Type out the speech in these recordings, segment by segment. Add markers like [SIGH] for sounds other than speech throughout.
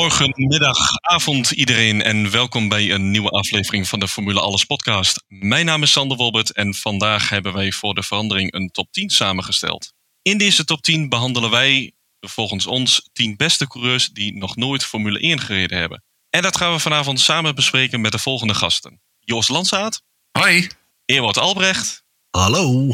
Goedemorgen, middag, avond iedereen en welkom bij een nieuwe aflevering van de Formule Alles podcast. Mijn naam is Sander Wolbert en vandaag hebben wij voor de verandering een top 10 samengesteld. In deze top 10 behandelen wij volgens ons 10 beste coureurs die nog nooit Formule 1 gereden hebben. En dat gaan we vanavond samen bespreken met de volgende gasten. Joost Landsaat. Hoi. Ewout Albrecht. Hallo.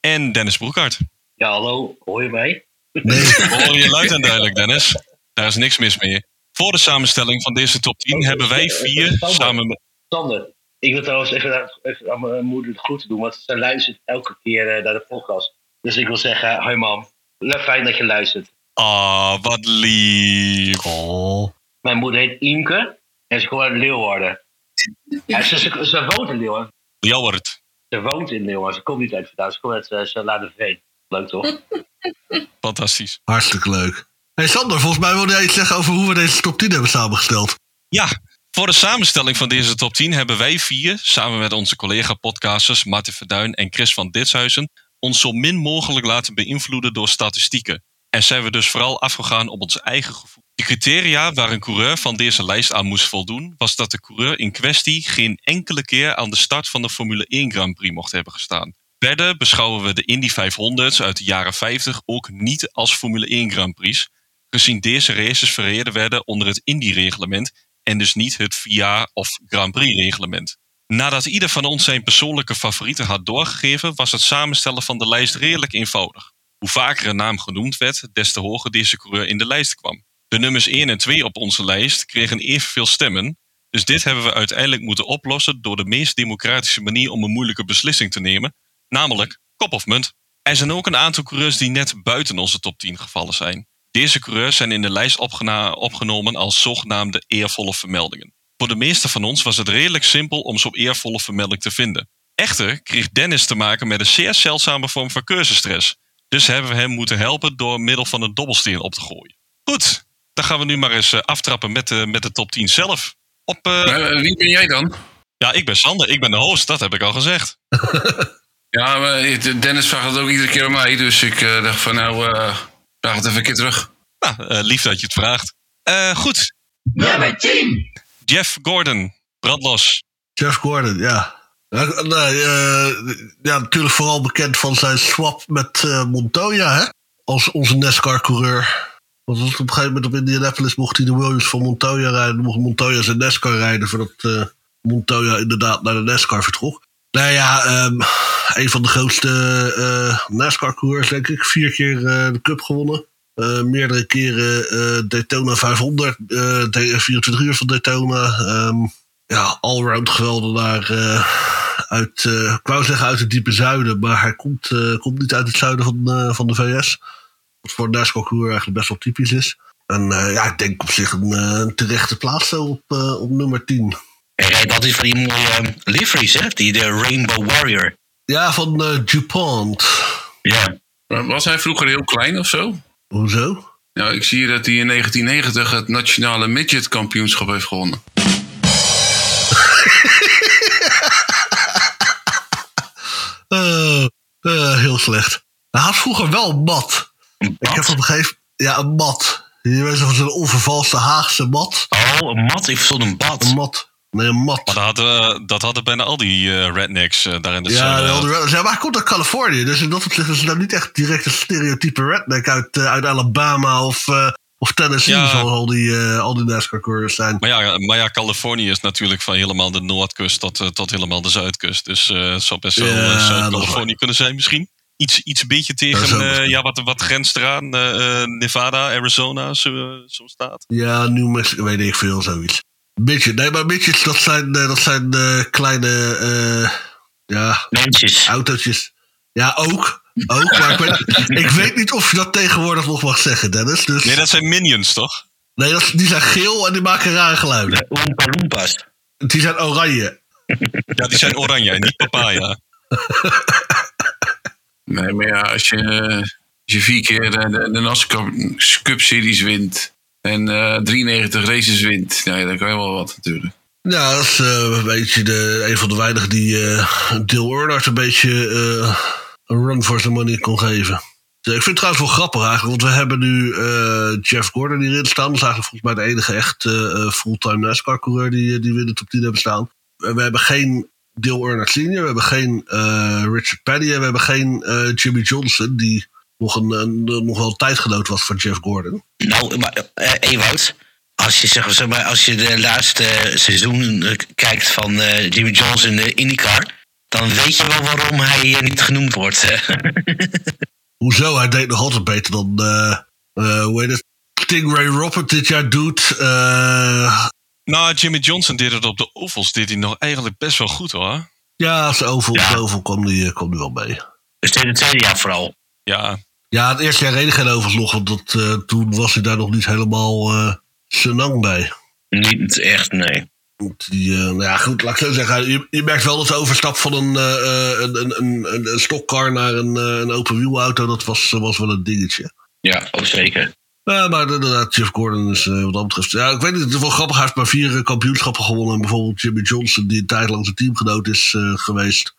En Dennis Broekhart. Ja, hallo. Hoor je mij? Nee. [LAUGHS] Horen je luid en duidelijk, Dennis. Daar is niks mis mee. Voor de samenstelling van deze top 10 hebben wij vier samen met... Sander, ik wil trouwens even, even aan mijn moeder het groeten doen, want zij luistert elke keer uh, naar de podcast. Dus ik wil zeggen, hoi mam, fijn dat je luistert. Ah, oh, wat lief. Oh. Mijn moeder heet Imke en ze komt uit Leeuwarden. [LAUGHS] Ja, ze, ze, ze, woont in Leeuwarden. Leeuwarden. Ze woont in Leeuwarden, ze komt niet uit vandaan, ze komt uit uh, Salade Leuk toch? [LAUGHS] Fantastisch. Hartstikke leuk. Hey Sander, volgens mij wilde jij iets zeggen over hoe we deze top 10 hebben samengesteld. Ja, voor de samenstelling van deze top 10 hebben wij vier, samen met onze collega-podcasters Martin Verduin en Chris van Ditshuizen, ons zo min mogelijk laten beïnvloeden door statistieken. En zijn we dus vooral afgegaan op ons eigen gevoel. De criteria waar een coureur van deze lijst aan moest voldoen, was dat de coureur in kwestie geen enkele keer aan de start van de Formule 1 Grand Prix mocht hebben gestaan. Verder beschouwen we de Indy 500's uit de jaren 50 ook niet als Formule 1 Grand Prix, gezien deze races verreden werden onder het Indy-reglement en dus niet het VIA of Grand Prix-reglement. Nadat ieder van ons zijn persoonlijke favorieten had doorgegeven, was het samenstellen van de lijst redelijk eenvoudig. Hoe vaker een naam genoemd werd, des te hoger deze coureur in de lijst kwam. De nummers 1 en 2 op onze lijst kregen evenveel stemmen, dus dit hebben we uiteindelijk moeten oplossen door de meest democratische manier om een moeilijke beslissing te nemen, namelijk kop of munt. Er zijn ook een aantal coureurs die net buiten onze top 10 gevallen zijn. Deze coureurs zijn in de lijst opgenomen als zogenaamde eervolle vermeldingen. Voor de meeste van ons was het redelijk simpel om zo'n eervolle vermelding te vinden. Echter kreeg Dennis te maken met een zeer zeldzame vorm van keuzestress. Dus hebben we hem moeten helpen door middel van een dobbelsteen op te gooien. Goed, dan gaan we nu maar eens aftrappen met de, met de top 10 zelf. Op, uh... wie ben jij dan? Ja, ik ben Sander. Ik ben de host, dat heb ik al gezegd. [LAUGHS] ja, maar Dennis vraagt het ook iedere keer aan mij. Dus ik uh, dacht van nou, uh, vraag het even een keer terug. Nou, uh, lief dat je het vraagt. Uh, goed. Nummer 10. Jeff Gordon, brandlos. Jeff Gordon, ja. Ja, nee, uh, ja, natuurlijk vooral bekend van zijn swap met Montoya, hè? Als onze NASCAR-coureur. Want op een gegeven moment op Indianapolis mocht hij de Williams van Montoya rijden. Mocht Montoya zijn NASCAR rijden voordat Montoya inderdaad naar de NASCAR vertrok. Nou ja, um, een van de grootste NASCAR-coureurs, denk ik. Vier keer de Cup gewonnen. Uh, meerdere keren Daytona 500, uh, 24 uur van Daytona. Um, ja, allround geweldenaar uit, ik wou zeggen uit het diepe zuiden, maar hij komt, komt niet uit het zuiden van, van de VS. Wat voor NASCAR-coureur eigenlijk best wel typisch is. En ja, ik denk op zich een, terechte plaats op, op nummer 10. Hij rijdt altijd van die mooie liveries, hè? Die de Rainbow Warrior. Ja, van DuPont. Ja. Was hij vroeger heel klein of zo? Hoezo? Nou, ik zie dat hij in 1990 het nationale midget kampioenschap heeft gewonnen. uh, [LAUGHS] uh, heel slecht. Hij had vroeger wel een mat. Een Ik heb op een gegeven ja, een mat. Je weet van zo'n onvervalste Haagse mat. Oh, een mat? Ik verstond een bad. Een mat. Nee, een mat. Maar dat hadden, dat hadden bijna al die uh, rednecks uh, daar in de ja. Ja, maar hij komt uit Californië. Dus in dat opzicht is het nou niet echt direct een stereotype redneck uit, uh, uit Alabama of, of Tennessee. Ja. Zoals al die, al die NASCAR-coureurs zijn. Maar ja, maar ja, Californië is natuurlijk van helemaal de noordkust tot, tot helemaal de zuidkust. Dus het zou best wel Ja, Zuid-Californië kunnen zijn misschien. Iets, iets een beetje tegen, Ja, wat, wat grenst eraan. eh, eh, Nevada, Arizona, zo, zo staat. Ja, New Mexico, weet ik veel, zoiets. Midget, nee, maar midgets, dat zijn, eh, dat zijn eh, kleine, eh, ja, Mensjes. autootjes. Ja, ook. Ook, maar ik weet, [LAUGHS] ik weet niet of je dat tegenwoordig nog mag zeggen, Dennis. Dus, Nee, dat zijn minions, toch? nee, dat, die zijn geel en die maken rare geluiden. Oompa Loompas. Die zijn oranje. [LAUGHS] Ja, die zijn oranje en niet papaya. Nee, maar ja, als je, als je vier keer de, de, de NASCAR Cup Series wint en eh 93 races wint, nou ja, dan kan je wel wat natuurlijk. Ja, dat is eh, een beetje de, een van de weinigen die eh Dale Earnhardt een beetje eh, een run for the money kon geven. ik vind het trouwens wel grappig eigenlijk, want we hebben nu eh, Jeff Gordon hierin staan. Dat is eigenlijk volgens mij de enige echt eh, fulltime NASCAR-coureur die, die we in de top 10 hebben staan. We, hebben geen Dale Earnhardt Sr., we hebben geen eh, Richard Petty en we hebben geen eh, Jimmy Johnson, die nog, een, een- nog wel een tijdgenoot was van Jeff Gordon. Nou, maar eh, Ewout, als je, zeg, zeg maar, als je de laatste seizoen eh, kijkt van eh, Jimmy Jones in de IndyCar, dan weet je wel waarom hij eh, niet genoemd wordt. hè. [LAUGHS] Hoezo? Hij deed nog altijd beter dan, eh eh, hoe heet het? Stingray Robert dit jaar doet. Eh, Nou, Jimmy Johnson deed het op de ovals. Deed hij nog eigenlijk best wel goed hoor. ja, zoveel, Ja. zoveel kwam die, kwam die wel mee. Dus in het tweede jaar vooral. Ja, Ja, het eerste jaar reden geen overs nog, want dat, eh, toen was hij daar nog niet helemaal eh senang bij. Niet echt, nee. Die, eh, nou ja, goed, laat ik zo zeggen. Je, je merkt wel dat de overstap van een, eh, een, een, een, een, stokcar naar een, een open wielauto, dat was, was wel een dingetje. Ja, ook zeker. Maar inderdaad, Jeff Gordon is wat dat betreft... Ja, ik weet niet, het is wel grappig. Hij heeft maar vier kampioenschappen gewonnen. En bijvoorbeeld Jimmy Johnson, die een tijd lang zijn teamgenoot is geweest,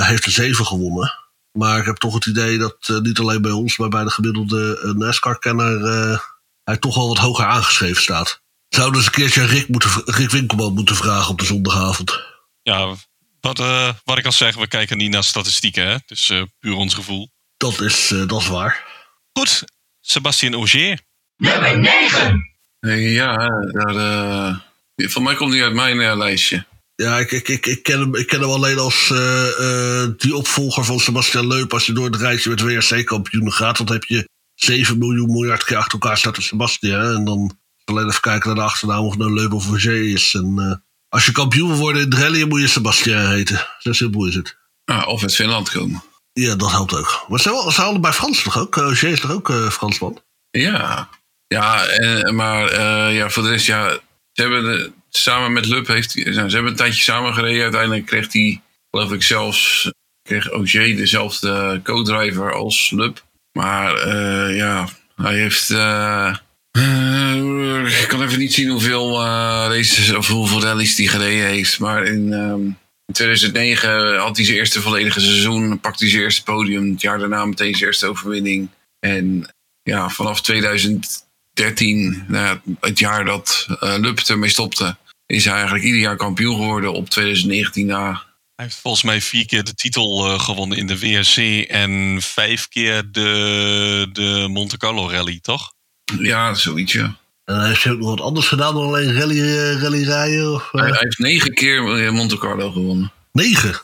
heeft er zeven gewonnen. Maar ik heb toch het idee dat eh, niet alleen bij ons, maar bij de gemiddelde eh, NASCAR-kenner eh, hij toch wel wat hoger aangeschreven staat. Zouden eens een keertje Rick, moeten, Rick Winkelman moeten vragen op de zondagavond. ja wat, eh, wat ik al zeg, we kijken niet naar statistieken. Hè? Dus eh, puur ons gevoel. Dat is, eh, dat is waar. Goed, Sebastien Ogier. Eh, ja, daar, eh, van mij komt hij uit mijn lijstje. Ja, ik, ik, ik, ik, ken hem, ik ken hem alleen als eh, eh, die opvolger van Sebastian Leup. Als je door het rijtje met WRC-kampioenen gaat, dan heb je 7 miljoen miljard keer achter elkaar staat de Sebastian. En dan alleen even kijken naar de achternaam of het nou Leup of Roger is. En eh, als je kampioen wil worden in het rally, moet je Sebastian heten. Zo simpel is het. Ah, of uit Finland komen. Ja, dat helpt ook. Maar ze ze zijn allebei Frans toch ook? Roger is toch ook Fransman? Ja, ja maar ja, voor de rest, ja, ze hebben de- samen met Lub heeft nou, ze hebben een tijdje samen gereden. Uiteindelijk kreeg hij, geloof ik zelfs, kreeg dezelfde co-driver als Lub. Maar eh, ja, hij heeft. eh, eh, ik kan even niet zien hoeveel races of hoeveel rallies hij gereden heeft. Maar in, ehm, in 2009 had hij zijn eerste volledige seizoen. Pakte hij zijn eerste podium. Het jaar daarna meteen zijn eerste overwinning. En ja, vanaf 2013, nou het jaar dat Lub ermee stopte, is hij eigenlijk ieder jaar kampioen geworden op 2019 na. Hij heeft volgens mij vier keer de titel eh, gewonnen in de WRC en vijf keer de, de Monte Carlo Rally, toch? Ja, zoiets ja. En hij heeft ook nog wat anders gedaan dan alleen rally, eh, rally rijden? Of, eh, Hij, hij heeft negen keer Monte Carlo gewonnen. Negen.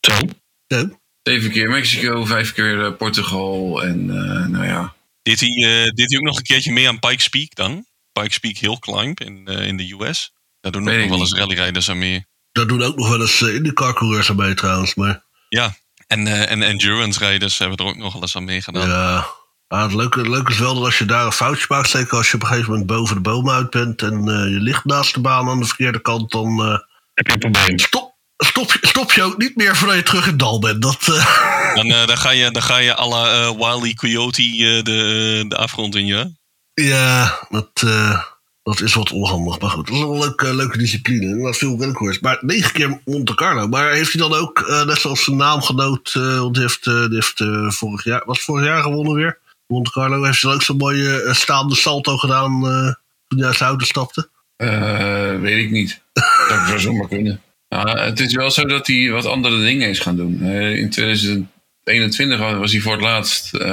Zo. Ja. Zeven keer Mexico, vijf keer Portugal en eh, nou ja. Deed hij, eh, deed hij ook nog een keertje mee aan Pikes Peak dan? Pikes Peak Hill Climb in, eh, in de US. Daar doen ook nog wel eens rallyrijders aan mee. Daar doen ook nog wel eens uh, IndyCar-coureurs aan mee trouwens. Maar Ja, en, eh, en endurance rijders hebben er ook nog wel eens aan meegedaan. ja, Ah, het, leuke, het leuke is wel dat als je daar een foutje maakt, zeker als je op een gegeven moment boven de bomen uit bent en eh, je ligt naast de baan aan de verkeerde kant, dan eh, Heb je een probleem? stop, stop, je- stop je ook niet meer voordat je terug in het dal bent. Dat, eh, [LAUGHS] Dan, eh, dan, ga je, dan ga je à la eh, Wile Coyote eh, de, de afgrond in, ja? Ja, dat, eh, dat is wat onhandig. Maar goed, dat is wel een leuke, leuke discipline. Dat veel rallycoureurs. Maar negen keer Monte Carlo. Maar heeft hij dan ook, eh, net zoals zijn naamgenoot, eh, want die heeft, eh, die heeft eh, vorig jaar, was vorig jaar gewonnen weer? Monte Carlo heeft hij dan ook zo'n mooie eh, staande salto gedaan eh, toen hij uit zijn auto stapte? Eh, weet ik niet. [LAUGHS] Dat zou zomaar kunnen. Ja, het is wel zo dat hij wat andere dingen is gaan doen. Eh, in 2021 was hij voor het laatst eh,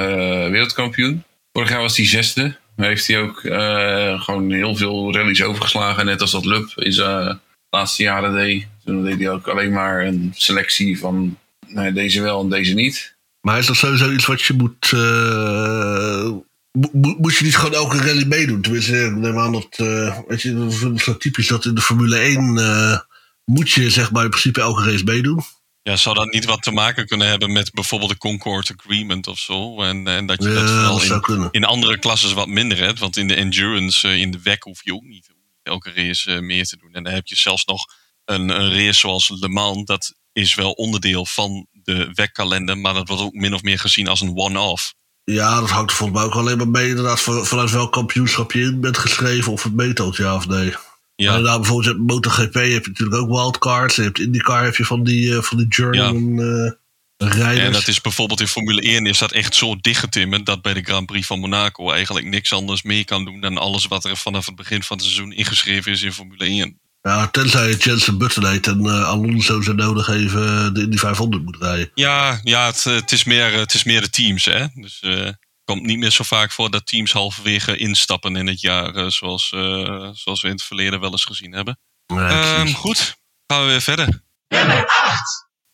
wereldkampioen. Vorig jaar was hij zesde. Heeft hij ook eh, gewoon heel veel rallies overgeslagen. Net als dat Lub in zijn laatste jaren deed. Toen deed hij ook alleen maar een selectie van deze wel en deze niet. Maar is dat sowieso iets wat je moet. eh, mo- mo- moet je niet gewoon elke rally meedoen? Tenminste, neem aan dat. eh, weet je, dat is zo typisch dat in de Formule 1. eh, moet je zeg maar in principe elke race meedoen. Ja, zou dat niet wat te maken kunnen hebben met bijvoorbeeld de Concord Agreement of zo? En, en dat je Ja, dat zou in, in andere klassen wat minder hebt. Want in de endurance, eh, in de WEC hoef je ook niet elke race eh, meer te doen. En dan heb je zelfs nog een, een race zoals Le Mans. Dat is wel onderdeel van de WEC-kalender. Maar dat wordt ook min of meer gezien als een one-off. Ja, dat hangt er volgens mij ook alleen maar mee. Inderdaad, van- vanuit welk kampioenschap je in bent geschreven. Of het meetelt, ja of nee. Ja, inderdaad, bijvoorbeeld MotoGP heb je natuurlijk ook wildcards. Je hebt IndyCar heb je van die, eh, van die journeyman. eh, Rijders. En dat is bijvoorbeeld in Formule 1 is dat echt zo dichtgetimmerd dat bij de Grand Prix van Monaco eigenlijk niks anders meer kan doen dan alles wat er vanaf het begin van het seizoen ingeschreven is in Formule 1. Ja, tenzij je Jensen Button heet en eh, Alonso zo nodig even de Indy 500 moet rijden. Ja, ja het, het, is meer, het is meer de teams. Hè? Dus het komt niet meer zo vaak voor dat teams halverwege instappen in het jaar, eh, zoals, eh, zoals we in het verleden wel eens gezien hebben. Nee, Ehm, goed, gaan we weer verder.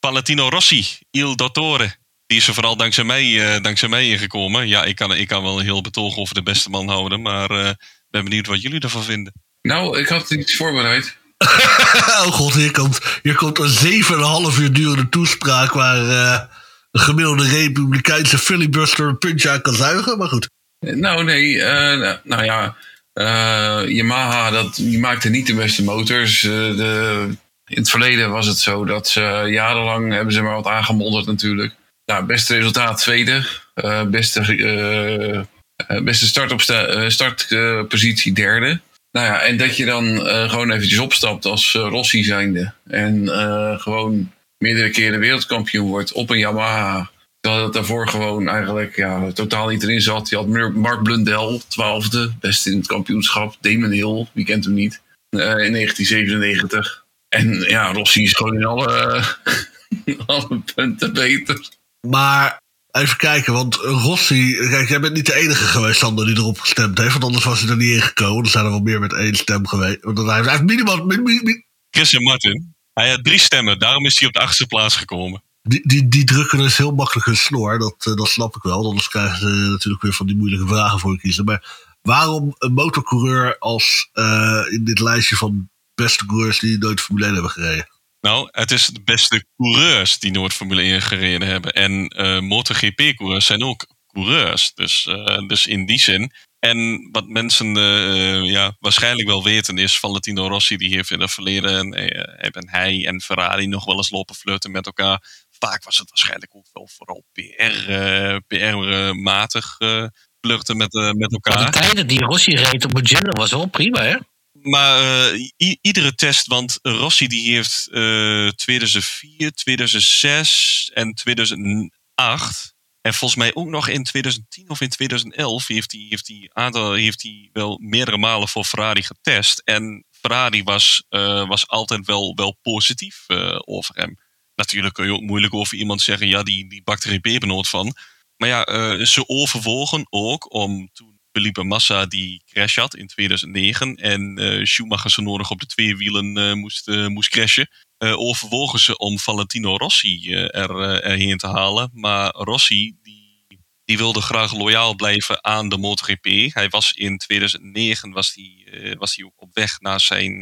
Valentino Rossi, Il Dottore. Die is er vooral dankzij mij, eh, dankzij mij ingekomen. Ja, ik kan, ik kan wel een heel betoog over de beste man houden, maar eh ben benieuwd wat jullie ervan vinden. Nou, ik had iets voorbereid. [LAUGHS] oh god, hier komt, hier komt een 7,5 uur durende toespraak waar eh, gemiddelde republikeinse filibuster een puntje aan kan zuigen. Maar goed. Nou, nee. eh, nou, ja, eh, Yamaha dat, die maakte niet de beste motors. Eh, de, in het verleden was het zo dat ze jarenlang hebben ze maar wat aangemodderd natuurlijk. Nou, beste resultaat tweede. Eh, beste beste startpositie derde. Nou ja, en dat je dan gewoon eventjes opstapt als Rossi zijnde. En gewoon meerdere keren wereldkampioen wordt op een Yamaha. Terwijl het daarvoor gewoon eigenlijk ja, totaal niet erin zat. Je had Mar- Mark Blundell, twaalfde, beste in het kampioenschap. Damon Hill, wie kent hem niet, eh, in 1997. En ja, Rossi is gewoon in alle, [LAUGHS] alle punten beter. Maar even kijken, want Rossi... Kijk, jij bent niet de enige geweest, Sander, die erop gestemd heeft. Want anders was hij er niet in gekomen. Er zijn er wel meer met één stem geweest. Want hij heeft minimaal... min- min- min- Chris en Martin, hij had drie stemmen, daarom is hij op de achtste plaats gekomen. Die, die, die drukken dus heel makkelijk hun snor. Dat, eh, dat snap ik wel. Anders krijgen ze natuurlijk weer van die moeilijke vragen voor kiezen. Maar waarom een motorcoureur als eh, in dit lijstje van beste coureurs die nooit Formule 1 hebben gereden? Nou, het is de beste coureurs die nooit Formule 1 gereden hebben. En eh MotoGP-coureurs zijn ook coureurs. Dus, dus in die zin. En wat mensen eh, ja, waarschijnlijk wel weten is... Valentino Rossi die heeft in het verleden... eh, hebben hij en Ferrari nog wel eens lopen flirten met elkaar. Vaak was het waarschijnlijk ook wel vooral eh, PR-matig eh flirten met, eh, met Maar elkaar. de tijden die Rossi reed op Mugello was wel prima, hè? Maar eh, iedere test, want Rossi die heeft eh 2004, 2006 en 2008. En volgens mij ook nog in 2010 of in 2011 heeft hij, heeft hij, aantal, heeft hij wel meerdere malen voor Ferrari getest. En Ferrari was, eh, was altijd wel, wel positief eh, over hem. Natuurlijk kun je ook moeilijk over iemand zeggen, ja, die, die bakt er geen pepernoot van. Maar ja, eh, ze overwogen ook om toen Felipe Massa die crash had in 2009 en Schumacher zo nodig op de twee wielen moest, moest crashen, eh, overwogen ze om Valentino Rossi eh, er, eh, erheen te halen. Maar Rossi die, die wilde graag loyaal blijven aan de MotoGP. Hij was in 2009 was eh, was ook op weg naar zijn,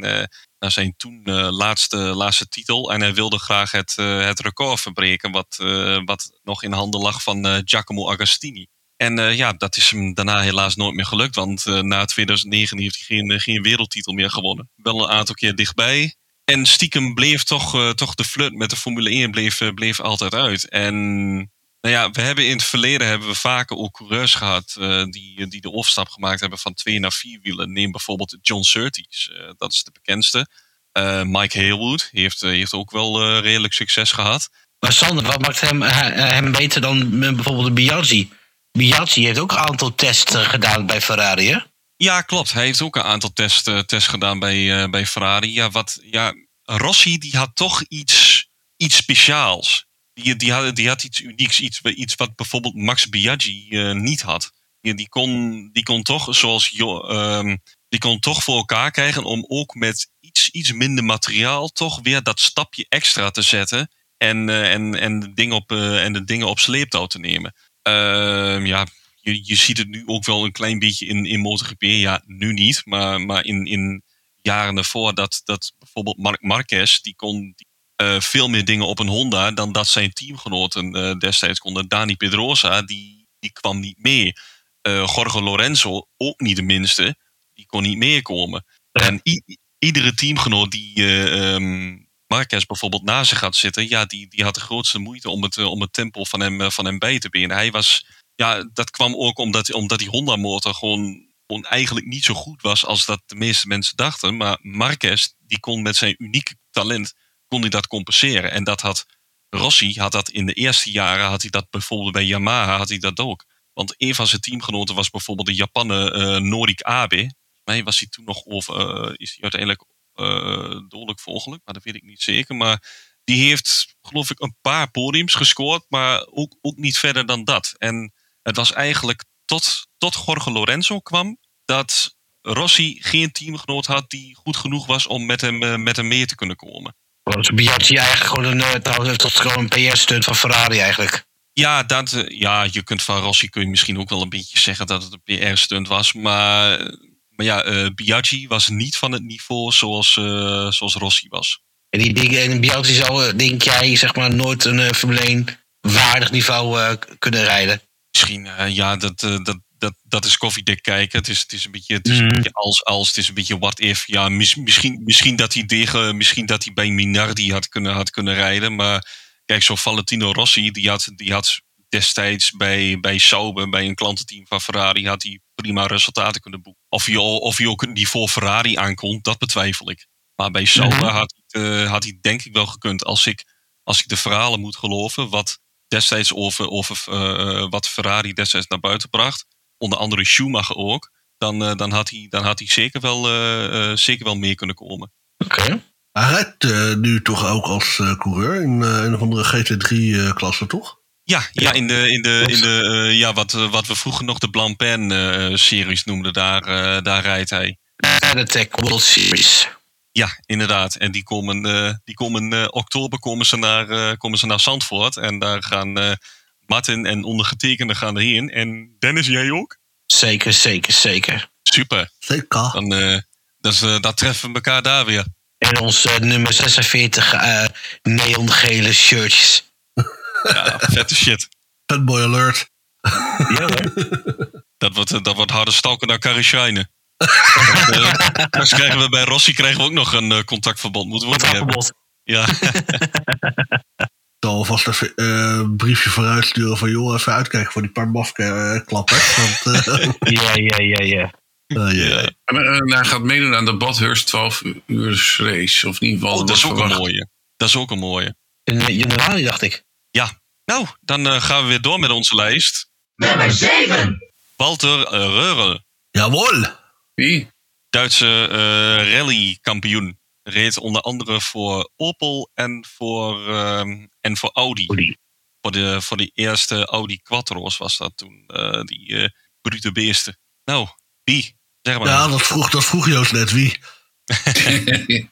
naar zijn toen laatste, laatste titel. En hij wilde graag het, het record verbreken wat, wat nog in handen lag van Giacomo Agostini. En ja, dat is hem daarna helaas nooit meer gelukt. Want na 2009 heeft hij geen, geen wereldtitel meer gewonnen. Wel een aantal keer dichtbij. En stiekem bleef toch, eh, toch de flirt met de Formule 1 bleef, eh, bleef altijd uit. En nou ja, we hebben in het verleden hebben we vaker ook coureurs gehad eh, die, die de overstap gemaakt hebben van twee naar vier wielen. Neem bijvoorbeeld John Surtees, dat is de bekendste. Mike Haywood heeft, heeft ook wel redelijk succes gehad. Maar Sander, wat maakt hem, hem beter dan bijvoorbeeld de Biaggi? Biaggi heeft ook een aantal tests eh, gedaan bij Ferrari? Ja, klopt. Hij heeft ook een aantal eh, tests gedaan bij, eh, bij Ferrari. Ja, wat, ja, Rossi die had toch iets, iets speciaals. Die, die, had, die had iets unieks, iets, iets wat bijvoorbeeld Max Biaggi eh, niet had. Die, die, kon, die kon toch, zoals ehm, die kon toch voor elkaar krijgen om ook met iets, iets minder materiaal toch weer dat stapje extra te zetten. En, en, en, de dingen op, en de dingen op sleeptouw te nemen. Ehm, ja, je, je ziet het nu ook wel een klein beetje in, in MotoGP. Ja, nu niet, maar, maar in, in jaren ervoor dat, dat bijvoorbeeld Marc Marquez, die kon eh, veel meer dingen op een Honda dan dat zijn teamgenoten eh, destijds konden. Dani Pedrosa, die, die kwam niet mee. Eh Jorge Lorenzo, ook niet de minste, die kon niet meekomen. En iedere teamgenoot die ehm, Marquez bijvoorbeeld naast zich had zitten, ja, die, die had de grootste moeite om het, om het tempo van hem, van hem bij te benen. Hij was, ja, dat kwam ook omdat, omdat die Honda-motor gewoon, gewoon eigenlijk niet zo goed was als dat de meeste mensen dachten. Maar Marquez, die kon met zijn unieke talent, kon hij dat compenseren. En dat had Rossi had dat in de eerste jaren, had hij dat bijvoorbeeld bij Yamaha, had hij dat ook. Want een van zijn teamgenoten was bijvoorbeeld de Japaner eh Norik Abe. Was hij toen nog, of eh, is hij uiteindelijk eh dodelijk ongeluk, maar dat weet ik niet zeker. Maar die heeft, geloof ik, een paar podiums gescoord, maar ook, ook niet verder dan dat. En het was eigenlijk tot, tot Jorge Lorenzo kwam, dat Rossi geen teamgenoot had die goed genoeg was om met hem, eh, met hem mee te kunnen komen. Was Biaggi eigenlijk gewoon een, eh, trouwens, tot gewoon een PR-stunt van Ferrari eigenlijk. Ja, dat, eh, ja, je kunt van Rossi kun je misschien ook wel een beetje zeggen dat het een PR-stunt was. Maar, maar ja, eh Biaggi was niet van het niveau zoals, zoals Rossi was. En die dingen, en Biaggi zou, denk jij, zeg maar, nooit een Formule 1 waardig niveau kunnen rijden. Misschien, eh, ja, dat, eh, dat, dat, dat is koffiedik kijken. Het is, het is een beetje, het is een Mhm. beetje als, als, het is een beetje what if. Ja, mis- misschien, misschien, dat hij tegen, misschien dat hij bij Minardi had kunnen, had kunnen rijden. Maar kijk, zo Valentino Rossi, die had, die had destijds bij, bij Sauber, bij een klantenteam van Ferrari, had hij prima resultaten kunnen boeken. Of hij, al- of hij ook het niveau Ferrari aankomt, dat betwijfel ik. Maar bij Sauber Mhm. had, hij, eh, had hij denk ik wel gekund. Als ik, als ik de verhalen moet geloven, wat destijds over, over eh, wat Ferrari destijds naar buiten bracht, onder andere Schumacher ook, dan, eh, dan, had, hij, dan had hij zeker wel, eh, eh, zeker wel meer kunnen komen. Oké. Hij rijdt eh, nu toch ook als eh, coureur in eh, een of andere GT3-klasse, toch? Ja, ja, in de, in de, in de eh, ja, wat, eh, wat we vroeger nog de Blancpain-series noemden, daar, eh, daar rijdt hij. Tech World Series. Ja, inderdaad. En die komen, eh, die komen eh, oktober komen ze, naar, eh, komen ze naar Zandvoort. En daar gaan eh, Martin en ondergetekende gaan erheen. En Dennis, jij ook? Zeker, zeker, zeker. Super. Zeker. Dan, eh dus, dat treffen we elkaar daar weer. En ons eh, nummer 46 eh neongele shirtjes. [LAUGHS] Ja, vette shit. Fanboy alert. Ja hoor. [LAUGHS] Dat wordt, dat wordt harde stalken naar Carrie Shine. Straks krijgen we bij Rossi krijgen we ook nog een eh, contactverband. Moeten we ook niet hebben. Ja, Ik [LAUGHS] zal alvast even eh, een briefje vooruit sturen van... joh, even uitkijken voor die paar mafklappers. want eh, [LAUGHS] Ja, ja, ja, ja. ja. ja. En, eh, hij gaat meedoen aan de Bathurst 12 uur race. Of ieder geval. Oh, dat is ook een mooie. Dat is ook een mooie. In januari dacht ik. Nou, dan gaan we weer door met onze lijst. Nummer 7. Walter Reurel, Jawohl. Wie? Duitse eh rallykampioen. Reed onder andere voor Opel en voor, ehm, en voor Audi. Audi. Voor de, voor de eerste Audi Quattro's was dat toen. eh, die eh brute beesten. Nou, wie? Zeg maar. Ja, dat vroeg, dat vroeg Joost net. Wie? [LAUGHS]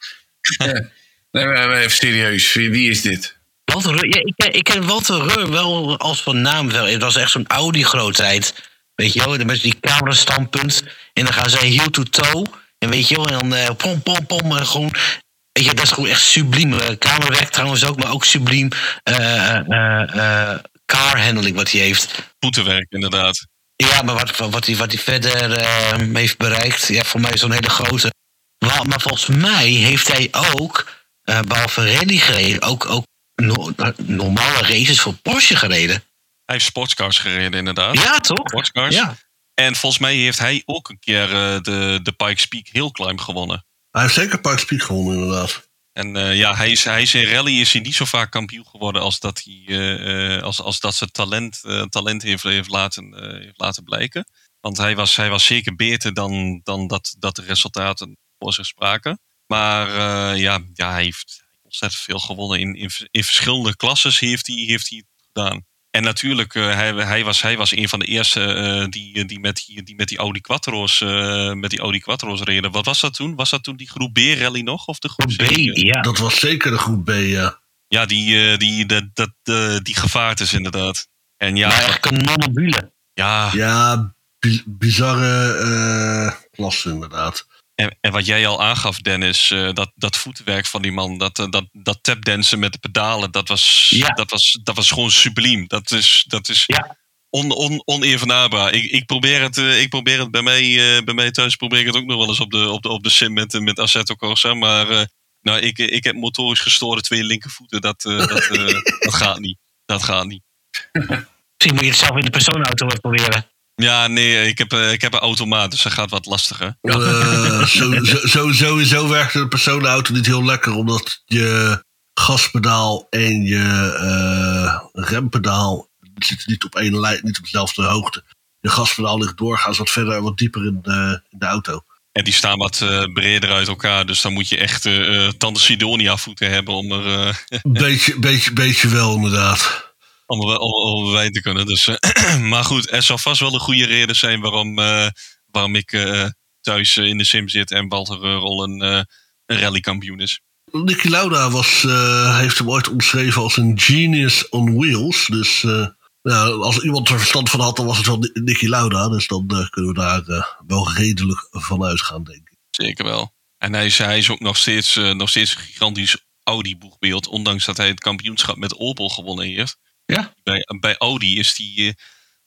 nee, maar even serieus. Wie, wie is dit? Walter ja, ik, ken- ik ken Walter Reur wel als van naam wel. Het was echt zo'n Audi-grootheid. Weet je wel, met die camerastandpunt. En dan gaan ze heel to toe. En weet je wel, en dan eh, pom, pom, pom. En gewoon, weet je, dat is gewoon echt subliem. Eh, Kamerwerk trouwens ook, maar ook subliem. eh eh eh car handling wat hij heeft. Voetenwerk, inderdaad. Ja, maar wat, wat, hij, wat hij verder eh, heeft bereikt, ja, voor mij is zo'n hele grote. Maar, maar volgens mij heeft hij ook, eh behalve rally gereden, ook, ook no- normale races voor Porsche gereden. Hij heeft sportscars gereden, inderdaad. Ja, toch? Sportscars. Ja. En volgens mij heeft hij ook een keer eh, de, de Pikes Peak Hill Climb gewonnen. Hij heeft zeker Park Speed gewonnen, inderdaad. En eh, ja, hij is, hij is in rally is hij niet zo vaak kampioen geworden als dat, hij, eh, als, als dat zijn talent, talent heeft, heeft, laten, heeft laten blijken. Want hij was, hij was zeker beter dan, dan dat, dat de resultaten voor zich spraken. Maar ja, ja, hij heeft ontzettend veel gewonnen. In, in, in verschillende klasses heeft hij, heeft hij het gedaan. En natuurlijk, eh, hij, hij, was, hij was een van de eerste eh, die, die, met die, die met die Audi Quattro's, eh, met die Audi Quattro's reden. Wat was dat toen? Was dat toen die groep B rally nog? Of de groep B, C? ja. Dat was zeker de groep B, ja. Ja, die, eh, die, dat, dat, eh, die gevaart is inderdaad. En ja, maar echt kanonnenbulen. ja, Ja, bi- bizarre eh klasse, inderdaad. En, en wat jij al aangaf, Dennis, eh, dat, dat voetenwerk van die man, dat, eh, dat, dat tapdansen met de pedalen, dat was, Ja. dat was, dat was gewoon subliem. Dat is, dat is Ja. on, on, onevenaarbaar. Ik, ik, probeer het, eh, ik probeer het bij mij, bij mij thuis, probeer ik het ook nog wel eens op de, op de, op de sim met, met Assetto Corsa. Maar nou, ik, ik heb motorisch gestoorde twee linkervoeten. Dat, dat, [LAUGHS] dat gaat niet. Dat gaat niet. Misschien moet je het zelf in de persoonauto wat proberen. Ja, nee, ik heb, eh, ik heb een automaat, dus dat gaat wat lastiger. Zo, zo, zo- sowieso werkt de personenauto niet heel lekker, omdat je gaspedaal en je eh, rempedaal zitten niet op één lijn, niet op dezelfde hoogte. Je gaspedaal ligt doorgaans wat verder, wat dieper in de, in de auto. En die staan wat breder uit elkaar. Dus dan moet je echt uh, Tante Sidonia voeten hebben om er, uh, Een [LAUGHS] beetje, beetje, beetje wel, inderdaad. Om, om, om te kunnen. Dus, eh, [CLEARS THROAT] maar goed, er zal vast wel een goede reden zijn waarom, eh, waarom ik eh, thuis in de sim zit en Walter Rol een, een rallykampioen is. Nicky Lauda was, heeft hem ooit omschreven als een genius on wheels. Dus ja, als iemand er verstand van had, dan was het wel Ni- Nicky Lauda. Dus dan kunnen we daar wel redelijk van uitgaan, denk ik. Zeker wel. En hij is, hij is ook nog steeds, nog steeds een gigantisch Audi-boegbeeld. Ondanks dat hij het kampioenschap met Opel gewonnen heeft. Ja. Bij, bij Audi is die... eh,